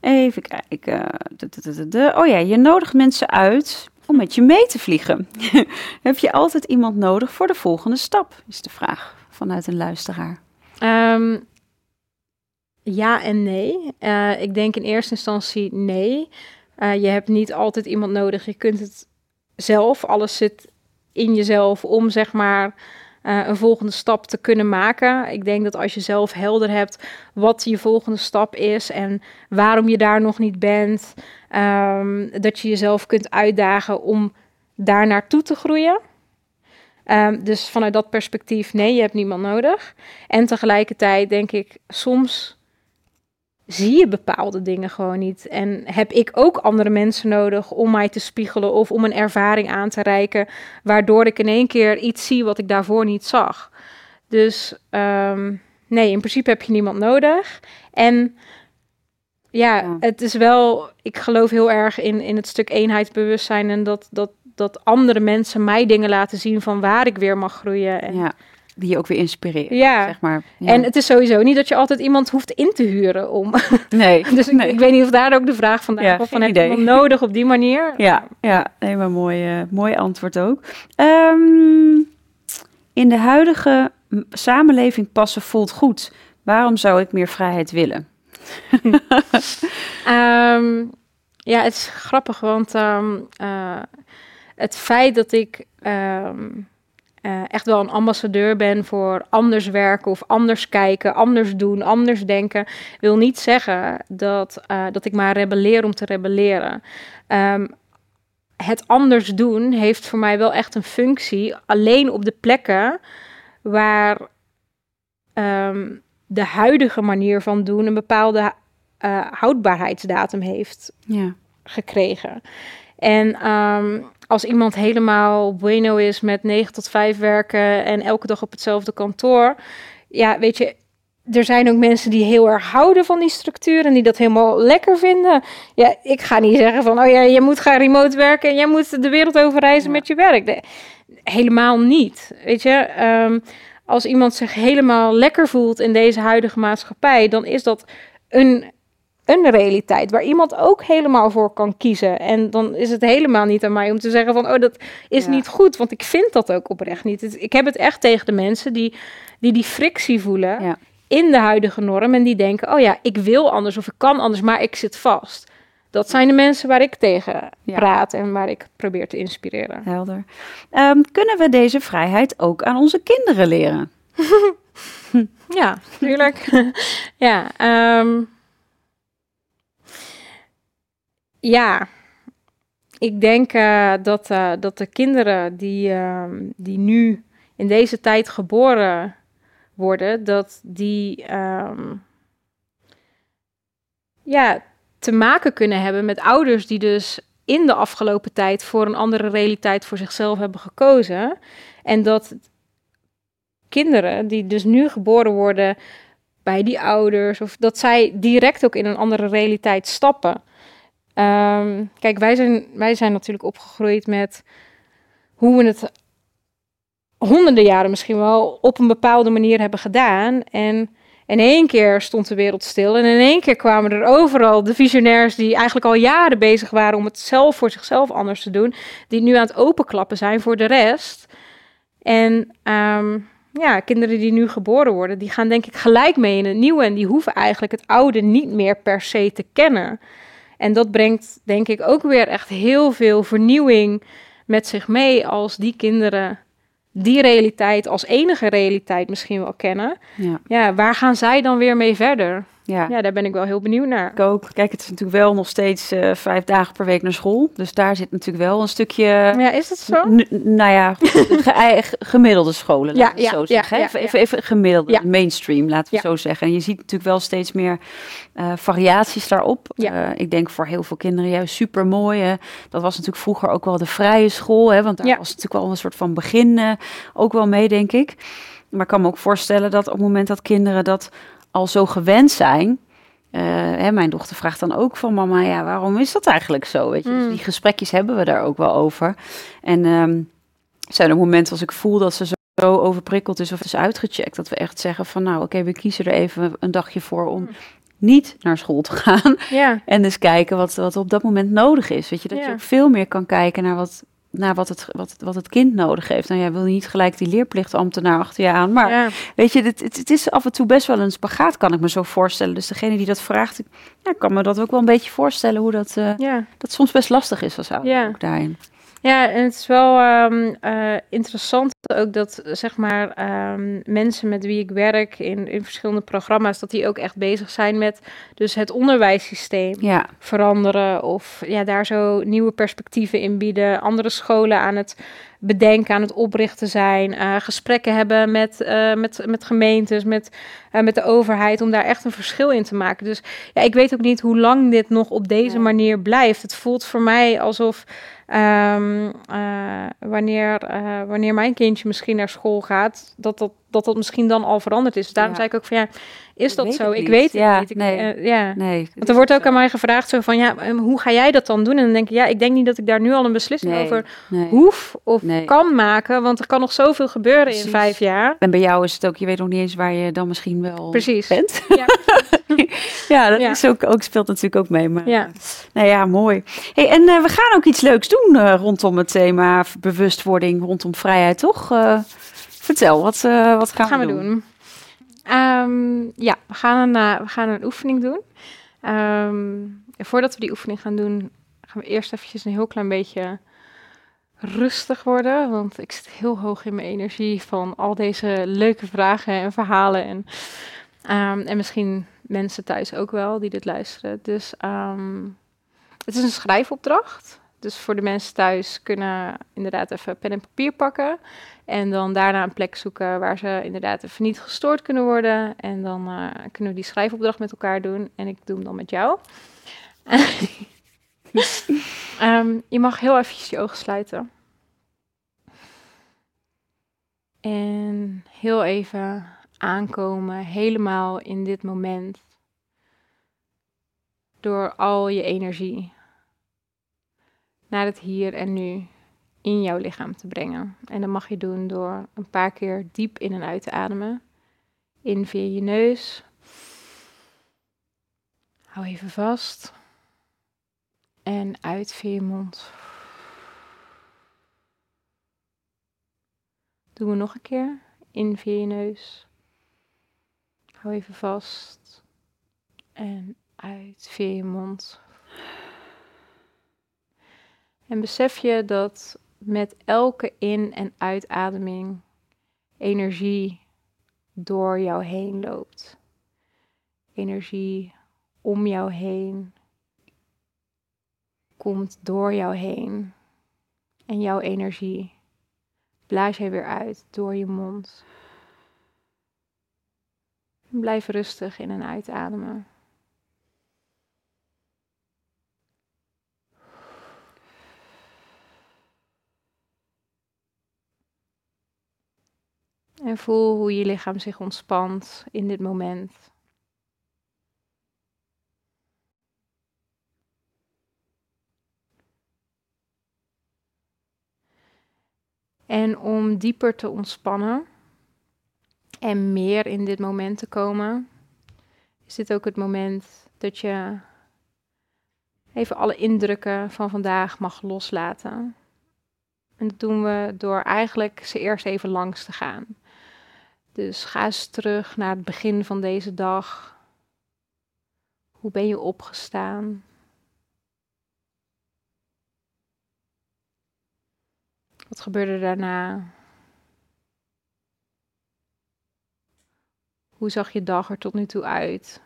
even kijken. De, de, de, de, de. Oh ja, je nodigt mensen uit om met je mee te vliegen. Heb je altijd iemand nodig voor de volgende stap? Is de vraag vanuit een luisteraar. Ehm, ja en nee. Eh, ik denk in eerste instantie nee. Eh, je hebt niet altijd iemand nodig. Je kunt het zelf. Alles zit in jezelf om zeg maar eh, een volgende stap te kunnen maken. Ik denk dat als je zelf helder hebt wat je volgende stap is en waarom je daar nog niet bent, ehm, dat je jezelf kunt uitdagen om daar naartoe te groeien. Ehm, dus vanuit dat perspectief, nee, je hebt niemand nodig. En tegelijkertijd denk ik, soms zie je bepaalde dingen gewoon niet. En heb ik ook andere mensen nodig om mij te spiegelen of om een ervaring aan te reiken, waardoor ik in één keer iets zie wat ik daarvoor niet zag. Dus ehm, nee, in principe heb je niemand nodig. En ja, Ja. het is wel, ik geloof heel erg in, in het stuk eenheidsbewustzijn en dat, dat, dat andere mensen mij dingen laten zien van waar ik weer mag groeien. En, Ja, die je ook weer inspireert, Ja. zeg maar. Ja. en het is sowieso niet dat je altijd iemand hoeft in te huren om. nee, dus ik, nee. ik weet niet of daar ook de vraag vandaan Ja, geen Van heb je nodig op die manier? Ja, ja nee, maar mooi, eh, mooi antwoord ook. Ehm, in de huidige samenleving passen voelt goed. Waarom zou ik meer vrijheid willen? Ehm, ja, het is grappig, want ehm, eh, het feit dat ik eh, echt wel een ambassadeur ben voor anders werken of anders kijken, anders doen, anders denken, wil niet zeggen dat, eh, dat ik maar rebelleer om te rebelleren. Ehm, het anders doen heeft voor mij wel echt een functie, alleen op de plekken waar ehm, de huidige manier van doen een bepaalde eh, houdbaarheidsdatum heeft Ja, gekregen. En ehm, als iemand helemaal bueno is met 9 tot 5 werken en elke dag op hetzelfde kantoor, ja, weet je, er zijn ook mensen die heel erg houden van die structuur en die dat helemaal lekker vinden. Ja, ik ga niet zeggen van, oh ja, je moet gaan remote werken en jij moet de wereld over reizen Ja. met je werk. Nee, helemaal niet. Weet je, Ehm, als iemand zich helemaal lekker voelt in deze huidige maatschappij, dan is dat een, een realiteit waar iemand ook helemaal voor kan kiezen. En dan is het helemaal niet aan mij om te zeggen van, oh, dat is Ja. niet goed, want ik vind dat ook oprecht niet. Ik heb het echt tegen de mensen die die, die frictie voelen Ja. in de huidige norm en die denken, oh ja, ik wil anders of ik kan anders, maar ik zit vast. Dat zijn de mensen waar ik tegen Ja. praat en waar ik probeer te inspireren. helder. Ehm, kunnen we deze vrijheid ook aan onze kinderen leren? Ja, tuurlijk. ja, ehm, ja, ik denk eh, dat, eh, dat de kinderen die, ehm, die nu in deze tijd geboren worden, dat die ehm, ja, te maken kunnen hebben met ouders die dus in de afgelopen tijd voor een andere realiteit voor zichzelf hebben gekozen. En dat kinderen die dus nu geboren worden bij die ouders, of dat zij direct ook in een andere realiteit stappen. Ehm, kijk, wij zijn, wij zijn natuurlijk opgegroeid met hoe we het honderden jaren misschien wel op een bepaalde manier hebben gedaan. En in één keer stond de wereld stil. En in één keer kwamen er overal de visionairs die eigenlijk al jaren bezig waren om het zelf voor zichzelf anders te doen. Die nu aan het openklappen zijn voor de rest. En ehm, ja, kinderen die nu geboren worden, die gaan denk ik gelijk mee in het nieuwe. En die hoeven eigenlijk het oude niet meer per se te kennen. En dat brengt denk ik ook weer echt heel veel vernieuwing met zich mee als die kinderen die realiteit als enige realiteit misschien wel kennen. Ja, Ja, waar gaan zij dan weer mee verder? Ja. Ja, daar ben ik wel heel benieuwd naar. Ik ook. Kijk, het is natuurlijk wel nog steeds eh, vijf dagen per week naar school. Dus daar zit natuurlijk wel een stukje... Ja, is dat zo? Nou ja, ge- ge- gemiddelde scholen, Ja, laten we het ja, zo zeggen. ja, even, even, even gemiddelde, mainstream, laten we zo zeggen. En je ziet natuurlijk wel steeds meer eh, variaties daarop. Ja. Eh, ik denk voor heel veel kinderen juist super mooi. Dat was natuurlijk vroeger ook wel de vrije school, hè, want daar was natuurlijk wel een soort van begin ook wel mee, denk ik. Maar ik kan me ook voorstellen dat op het moment dat kinderen dat al zo gewend zijn, eh, hè, mijn dochter vraagt dan ook van mama, ja, waarom is dat eigenlijk zo? Weet je? Dus Mm. die gesprekjes hebben we daar ook wel over. En ehm zijn er momenten als ik voel dat ze zo zo overprikkeld is of is uitgecheckt, dat we echt zeggen van nou oké, we kiezen er even een dagje voor om Mm. niet naar school te gaan. Ja, En dus kijken wat, wat op dat moment nodig is. Weet je, dat je ook veel meer kan kijken naar wat, naar wat, het, wat, wat het kind nodig heeft. Nou, jij wil niet gelijk die leerplichtambtenaar achter je aan. Maar ja. weet je, het, het, het is af en toe best wel een spagaat, kan ik me zo voorstellen. Dus degene die dat vraagt, ja, kan me dat ook wel een beetje voorstellen hoe dat, eh, ja. dat soms best lastig is als ouder ook daarin. Ja, en het is wel ehm, eh, interessant ook dat zeg maar ehm, mensen met wie ik werk in, in verschillende programma's, dat die ook echt bezig zijn met dus het onderwijssysteem Ja, veranderen of ja, daar zo nieuwe perspectieven in bieden, andere scholen aan het bedenken, aan het oprichten zijn, eh, gesprekken hebben met, eh, met, met gemeentes, met, met de overheid, om daar echt een verschil in te maken. Dus ja, ik weet ook niet hoe lang dit nog op deze manier blijft. Het voelt voor mij alsof ehm, eh, wanneer, eh, wanneer mijn kindje misschien naar school gaat, dat dat, dat, dat misschien dan al veranderd is. Dus daarom Ja. zei ik ook van ja, is Ik dat zo? Ik weet het Ja, niet. Ik, nee. eh, ja. nee. Want er wordt ook aan mij gevraagd zo van, ja, ehm, hoe ga jij dat dan doen? En dan denk ik, ja, ik denk niet dat ik daar nu al een beslissing Nee, over nee. hoef of Nee. kan maken, want er kan nog zoveel gebeuren Precies. in vijf jaar. En bij jou is het ook, je weet nog niet eens waar je dan misschien wel Precies. bent. Ja. ja, dat Ja. Is ook, ook, speelt natuurlijk ook mee. Maar, Ja. Nou ja, mooi. Hey, en eh, we gaan ook iets leuks doen eh, rondom het thema bewustwording, rondom vrijheid, toch? Vertel, wat, eh, wat gaan, Wat gaan we doen? Ehm, ja, we gaan, een, eh, we gaan een oefening doen. Ehm, voordat we die oefening gaan doen, gaan we eerst eventjes een heel klein beetje rustig worden. Want ik zit heel hoog in mijn energie van al deze leuke vragen en verhalen. En, ehm, en misschien mensen thuis ook wel die dit luisteren. Dus het is een schrijfopdracht. Dus voor de mensen thuis kunnen inderdaad even pen en papier pakken. En dan daarna een plek zoeken waar ze inderdaad even niet gestoord kunnen worden. En dan eh, kunnen we die schrijfopdracht met elkaar doen. En ik doe hem dan met jou. Ehm, je mag heel eventjes je ogen sluiten. En heel even aankomen, helemaal in dit moment. Door al je energie naar het hier en nu in jouw lichaam te brengen. En dat mag je doen door een paar keer diep in en uit te ademen. In via je neus. Hou even vast. En uit via je mond. Doen we nog een keer. In via je neus. Hou even vast. En uit via je mond. En besef je dat met elke in- en uitademing energie door jou heen loopt. Energie om jou heen komt door jou heen. En jouw energie blaas jij weer uit door je mond. Blijf rustig in en uitademen. En voel hoe je lichaam zich ontspant in dit moment. En om dieper te ontspannen en meer in dit moment te komen, is dit ook het moment dat je even alle indrukken van vandaag mag loslaten. En dat doen we door eigenlijk ze eerst even langs te gaan. Dus ga eens terug naar het begin van deze dag. Hoe ben je opgestaan? Wat gebeurde daarna? Hoe zag je dag er tot nu toe uit?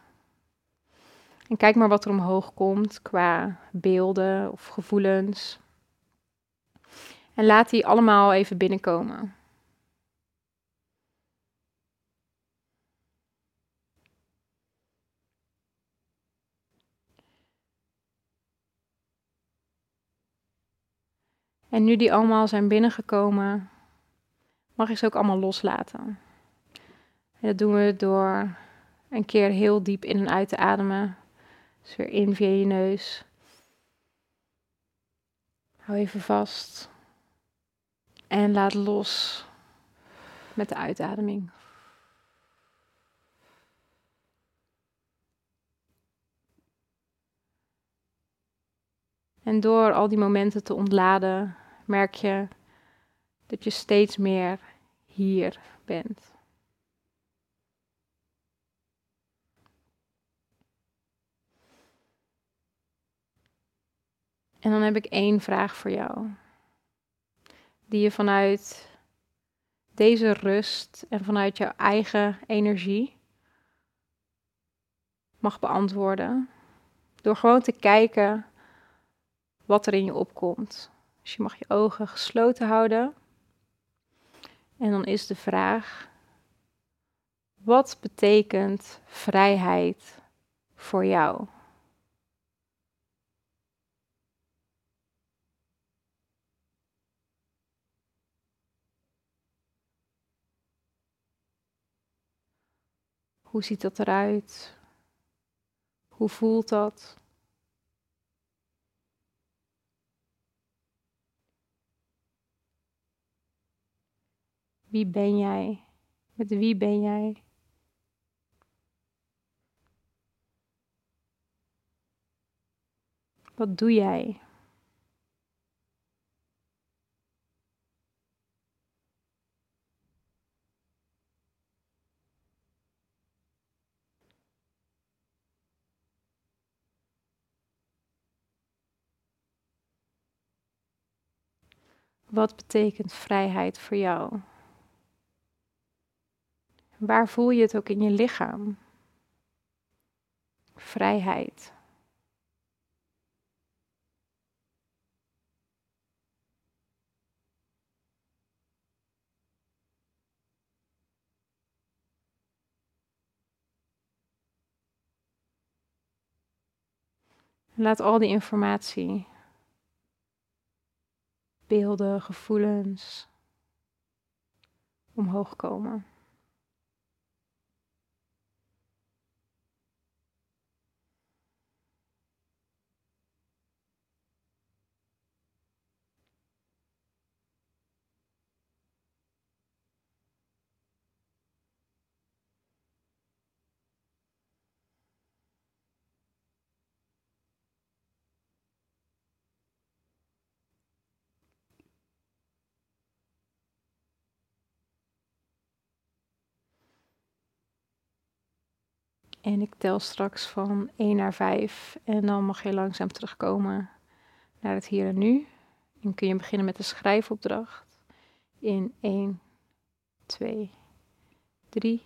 En kijk maar wat er omhoog komt qua beelden of gevoelens. En laat die allemaal even binnenkomen. En nu die allemaal zijn binnengekomen, mag je ze ook allemaal loslaten. En dat doen we door een keer heel diep in en uit te ademen. Dus weer in via je neus. Hou even vast. En laat los met de uitademing. En door al die momenten te ontladen, merk je dat je steeds meer hier bent. En dan heb ik één vraag voor jou. Die je vanuit deze rust en vanuit jouw eigen energie mag beantwoorden. Door gewoon te kijken wat er in je opkomt. Dus je mag je ogen gesloten houden. En dan is de vraag: wat betekent vrijheid voor jou? Hoe ziet dat eruit? Hoe voelt dat? Wie ben jij? Met wie ben jij? Wat doe jij? Wat betekent vrijheid voor jou? Waar voel je het ook in je lichaam? Vrijheid. Laat al die informatie, beelden, gevoelens omhoog komen. En ik tel straks van 1 naar 5 en dan mag je langzaam terugkomen naar het hier en nu. En kun je beginnen met de schrijfopdracht in 1, 2, 3,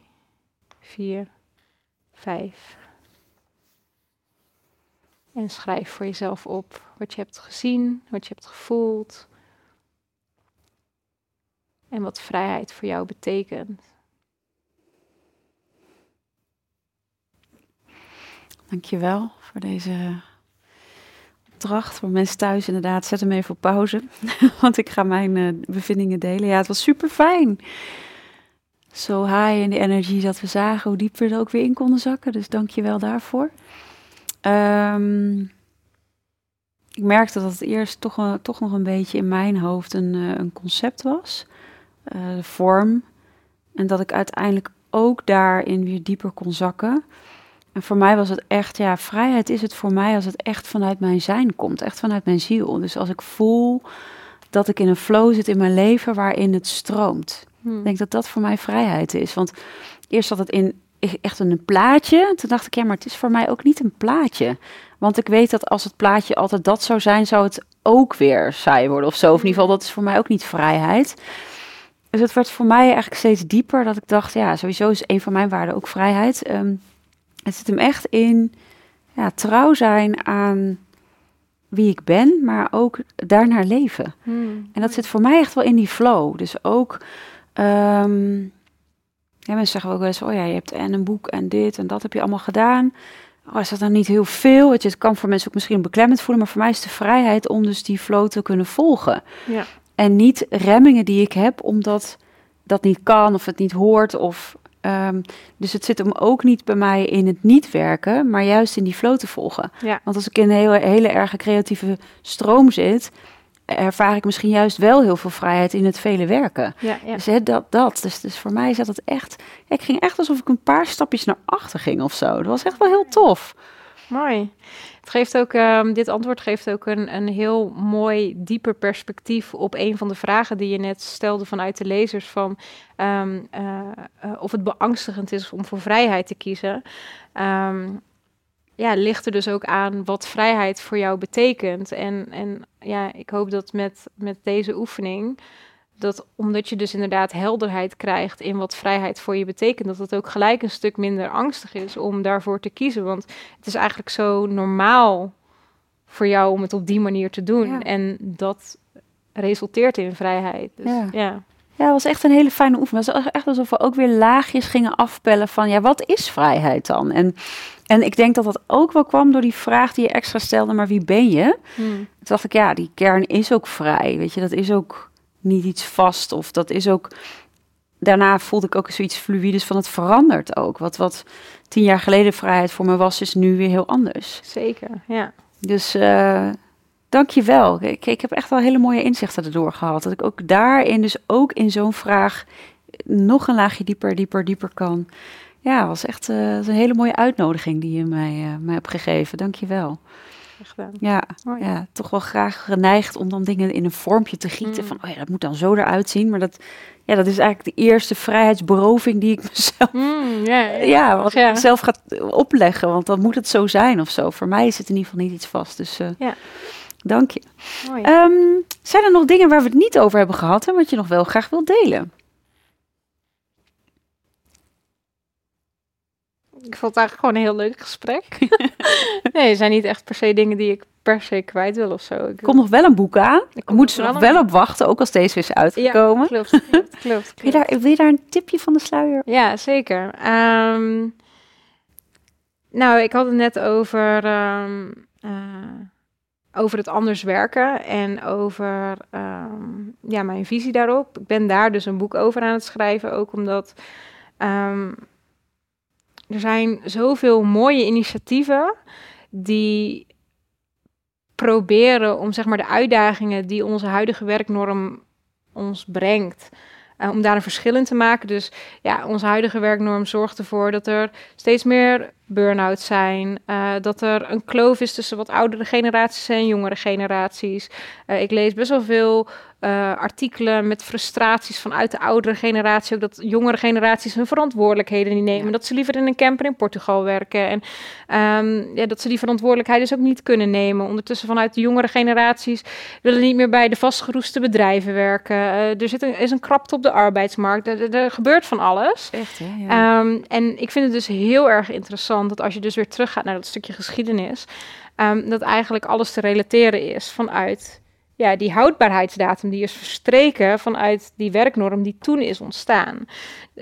4, 5. En schrijf voor jezelf op wat je hebt gezien, wat je hebt gevoeld en wat vrijheid voor jou betekent. Dankjewel voor deze opdracht. Voor mensen thuis inderdaad, zet hem even op pauze. Want ik ga mijn uh, bevindingen delen. Ja, het was super fijn. Zo high in de energie dat we zagen hoe diep we er ook weer in konden zakken. Dus dankjewel daarvoor. Um, ik merkte dat het eerst toch, een, toch nog een beetje in mijn hoofd een, uh, een concept was. Uh, vorm. En dat ik uiteindelijk ook daarin weer dieper kon zakken. En voor mij was het echt, ja, vrijheid is het voor mij als het echt vanuit mijn zijn komt, echt vanuit mijn ziel. Dus als ik voel dat ik in een flow zit in mijn leven waarin het stroomt. Hmm. Ik denk dat dat voor mij vrijheid is. Want eerst zat het in echt een plaatje. Toen dacht ik, ja, maar het is voor mij ook niet een plaatje. Want ik weet dat als het plaatje altijd dat zou zijn, zou het ook weer saai worden of zo. Of in ieder geval, dat is voor mij ook niet vrijheid. Dus het werd voor mij eigenlijk steeds dieper dat ik dacht, ja, sowieso is een van mijn waarden ook vrijheid. Um, het zit hem echt in ja, trouw zijn aan wie ik ben, maar ook daarnaar leven. Hmm. En dat zit voor mij echt wel in die flow. Dus ook, um, ja, mensen zeggen ook wel eens, oh ja, je hebt en een boek en dit en dat heb je allemaal gedaan. Oh, is dat dan niet heel veel? Het, het kan voor mensen ook misschien beklemmend voelen, maar voor mij is de vrijheid om dus die flow te kunnen volgen. Ja. En niet remmingen die ik heb, omdat dat niet kan of het niet hoort of Ehm, dus het zit hem ook niet bij mij in het niet werken, maar juist in die flow te volgen. Ja. Want als ik in een hele, hele erge creatieve stroom zit, ervaar ik misschien juist wel heel veel vrijheid in het vele werken. Ja, ja. Dus dat, dat. Dus, dus voor mij zat het echt. ik ging echt alsof ik een paar stapjes naar achter ging of zo. Dat was echt wel heel tof. Mooi. Het geeft ook, ehm, dit antwoord geeft ook een, een heel mooi, dieper perspectief op een van de vragen die je net stelde vanuit de lezers: van ehm, eh, eh, of het beangstigend is om voor vrijheid te kiezen. Ehm, ja, ligt er dus ook aan wat vrijheid voor jou betekent. En, en ja, ik hoop dat met, met deze oefening dat omdat je dus inderdaad helderheid krijgt in wat vrijheid voor je betekent, dat het ook gelijk een stuk minder angstig is om daarvoor te kiezen. Want het is eigenlijk zo normaal voor jou om het op die manier te doen. Ja. En dat resulteert in vrijheid. Dus, Ja. ja. Ja, het was echt een hele fijne oefening. Het was echt alsof we ook weer laagjes gingen afpellen van, ja, wat is vrijheid dan? En, en ik denk dat dat ook wel kwam door die vraag die je extra stelde, maar wie ben je? Hmm. Toen dacht ik, ja, die kern is ook vrij. Weet je, dat is ook niet iets vast. Of dat is ook. Daarna voelde ik ook zoiets fluides van het verandert ook. Wat, wat tien jaar geleden vrijheid voor me was, is nu weer heel anders. Zeker, ja. Dus eh dank je wel. Ik, ik heb echt wel hele mooie inzichten erdoor gehad. Dat ik ook daarin, dus ook in zo'n vraag, nog een laagje dieper, dieper, dieper kan. Ja, was echt eh, een hele mooie uitnodiging die je mij, eh, mij hebt gegeven. Dank je wel. Gedaan. Ja, Mooi. ja, toch wel graag geneigd om dan dingen in een vormpje te gieten. Mm. Van, oh ja, dat moet dan zo eruit zien. Maar dat, ja, dat is eigenlijk de eerste vrijheidsberoving die ik mezelf, Hmm, ja, ja, wat Ja. ik mezelf ga opleggen. Want dan moet het zo zijn of zo. Voor mij is het in ieder geval niet iets vast. Dus eh, Ja. dank je. Ehm, zijn er nog dingen waar we het niet over hebben gehad en wat je nog wel graag wilt delen? Ik vond het eigenlijk gewoon een heel leuk gesprek. nee, er zijn niet echt per se dingen die ik per se kwijt wil of zo. Ik komt nog wel een boek aan. Komt moeten ze nog wel op wachten, ook als deze is uitgekomen. Ja, klopt, klopt, klopt. Wil, je daar, wil je daar een tipje van de sluier? Ja, zeker. Ehm, nou, ik had het net over, ehm, eh, over het anders werken en over ehm, ja, mijn visie daarop. Ik ben daar dus een boek over aan het schrijven, ook omdat er zijn zoveel mooie initiatieven die proberen om zeg maar de uitdagingen die onze huidige werknorm ons brengt, eh, om daar een verschil in te maken. Dus ja, onze huidige werknorm zorgt ervoor dat er steeds meer burn-outs zijn. eh, dat er een kloof is tussen wat oudere generaties en jongere generaties. Eh, ik lees best wel veel eh, artikelen met frustraties vanuit de oudere generatie. Ook dat jongere generaties hun verantwoordelijkheden niet nemen. Ja. Dat ze liever in een camper in Portugal werken. En ehm, ja, dat ze die verantwoordelijkheid dus ook niet kunnen nemen. Ondertussen vanuit de jongere generaties willen niet meer bij de vastgeroeste bedrijven werken. Eh, er zit een, is een krapte op de arbeidsmarkt. Er, er- er gebeurt van alles. Echt, hè? Ja. Ehm, en ik vind het dus heel erg interessant dat als je dus weer teruggaat naar dat stukje geschiedenis, ehm, dat eigenlijk alles te relateren is vanuit ja, die houdbaarheidsdatum die is verstreken vanuit die werknorm die toen is ontstaan.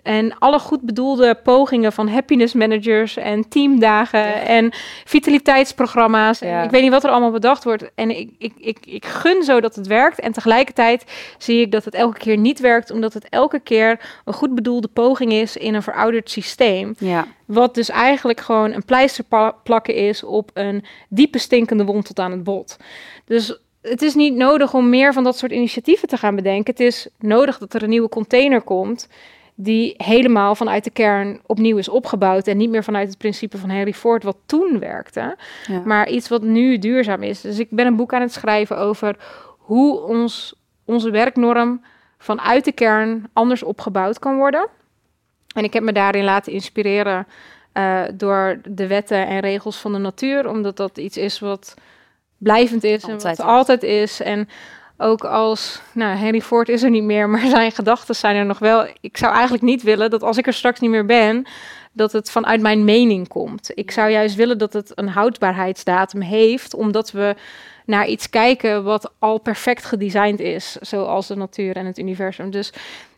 En alle goed bedoelde pogingen van happiness managers en teamdagen Ja. en vitaliteitsprogramma's. En ik weet niet wat er allemaal bedacht wordt. En ik, ik, ik, ik gun zo dat het werkt. En tegelijkertijd zie ik dat het elke keer niet werkt, omdat het elke keer een goed bedoelde poging is in een verouderd systeem. ja. Wat dus eigenlijk gewoon een pleister plakken is op een diepe stinkende wond tot aan het bot. Dus het is niet nodig om meer van dat soort initiatieven te gaan bedenken. Het is nodig dat er een nieuwe container komt die helemaal vanuit de kern opnieuw is opgebouwd en niet meer vanuit het principe van Henry Ford wat toen werkte, ja. maar iets wat nu duurzaam is. Dus ik ben een boek aan het schrijven over hoe ons, onze werknorm vanuit de kern anders opgebouwd kan worden. En ik heb me daarin laten inspireren eh, door de wetten en regels van de natuur, omdat dat iets is wat blijvend is en Altijd wat is. altijd is. En ook als, nou, Henry Ford is er niet meer, maar zijn gedachten zijn er nog wel. Ik zou eigenlijk niet willen dat als ik er straks niet meer ben, dat het vanuit mijn mening komt. Ik zou juist willen dat het een houdbaarheidsdatum heeft, omdat we naar iets kijken wat al perfect gedesigned is, zoals de natuur en het universum. Dus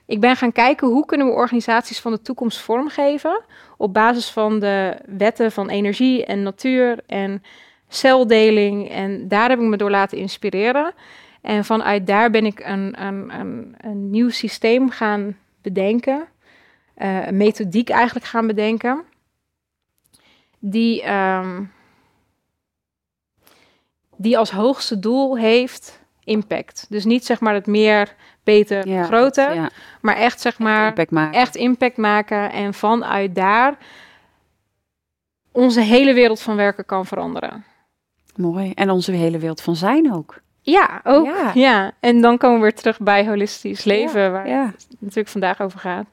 ik ben gaan kijken hoe kunnen we organisaties van de toekomst vormgeven op basis van de wetten van energie en natuur en celdeling. En daar heb ik me door laten inspireren. En vanuit daar ben ik een, een, een, een nieuw systeem gaan bedenken. eh, een methodiek eigenlijk gaan bedenken. Die, ehm, die als hoogste doel heeft impact. Dus niet zeg maar het meer, beter, Ja, groter. Ja, Maar echt zeg maar impact echt impact maken en vanuit daar onze hele wereld van werken kan veranderen. Mooi. En onze hele wereld van zijn ook. Ja, ook. Ja. Ja. en dan komen we weer terug bij holistisch leven, waar Ja. het natuurlijk vandaag over gaat.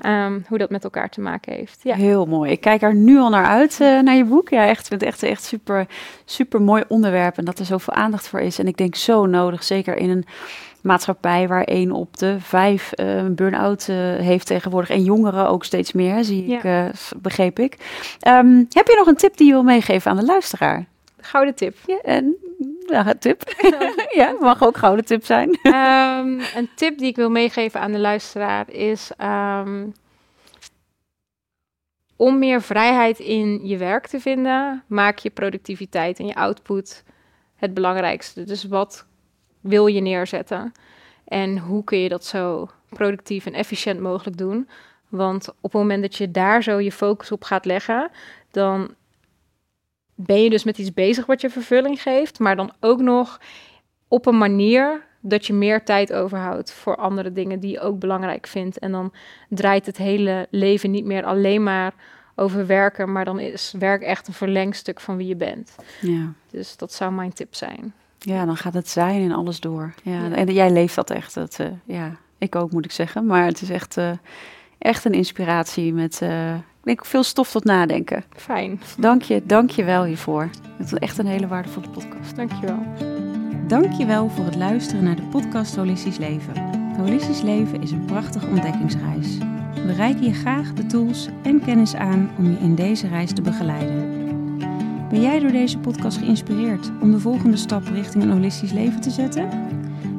ja. Ehm, hoe dat met elkaar te maken heeft. Ja, Heel mooi. Ik kijk er nu al naar uit, eh, naar je boek. Ja, echt, ik vind het echt, echt super, super mooi onderwerp. En dat er zoveel aandacht voor is. En ik denk zo nodig, zeker in een maatschappij waar één op de vijf eh, een burn-out eh, heeft tegenwoordig. En jongeren ook steeds meer, zie ik, eh, begreep ik. Ehm, heb je nog een tip die je wil meegeven aan de luisteraar? Gouden tip. Ja, en, ja, tip. ja, mag ook gouden tip zijn. Ehm, een tip die ik wil meegeven aan de luisteraar is ehm, om meer vrijheid in je werk te vinden, maak je productiviteit en je output het belangrijkste. Dus wat wil je neerzetten en hoe kun je dat zo productief en efficiënt mogelijk doen? Want op het moment dat je daar zo je focus op gaat leggen, dan ben je dus met iets bezig wat je vervulling geeft, maar dan ook nog op een manier dat je meer tijd overhoudt voor andere dingen die je ook belangrijk vindt. En dan draait het hele leven niet meer alleen maar over werken, maar dan is werk echt een verlengstuk van wie je bent. Ja. Dus dat zou mijn tip zijn. Ja, dan gaat het zijn en alles door. Ja, Ja. En jij leeft dat echt. Dat, eh, ja, ik ook moet ik zeggen. Maar het is echt, eh, echt een inspiratie met ik veel stof tot nadenken. Fijn, Dank je, dank je wel hiervoor. Het is echt een hele waardevolle podcast. dankjewel. Dankjewel voor het luisteren naar de podcast Holistisch Leven. Holistisch Leven is een prachtige ontdekkingsreis. We reiken je graag de tools en kennis aan om je in deze reis te begeleiden. Ben jij door deze podcast geïnspireerd om de volgende stap richting een holistisch leven te zetten?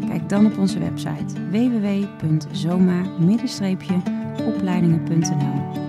Kijk dan op onze website www.zoma-opleidingen.nl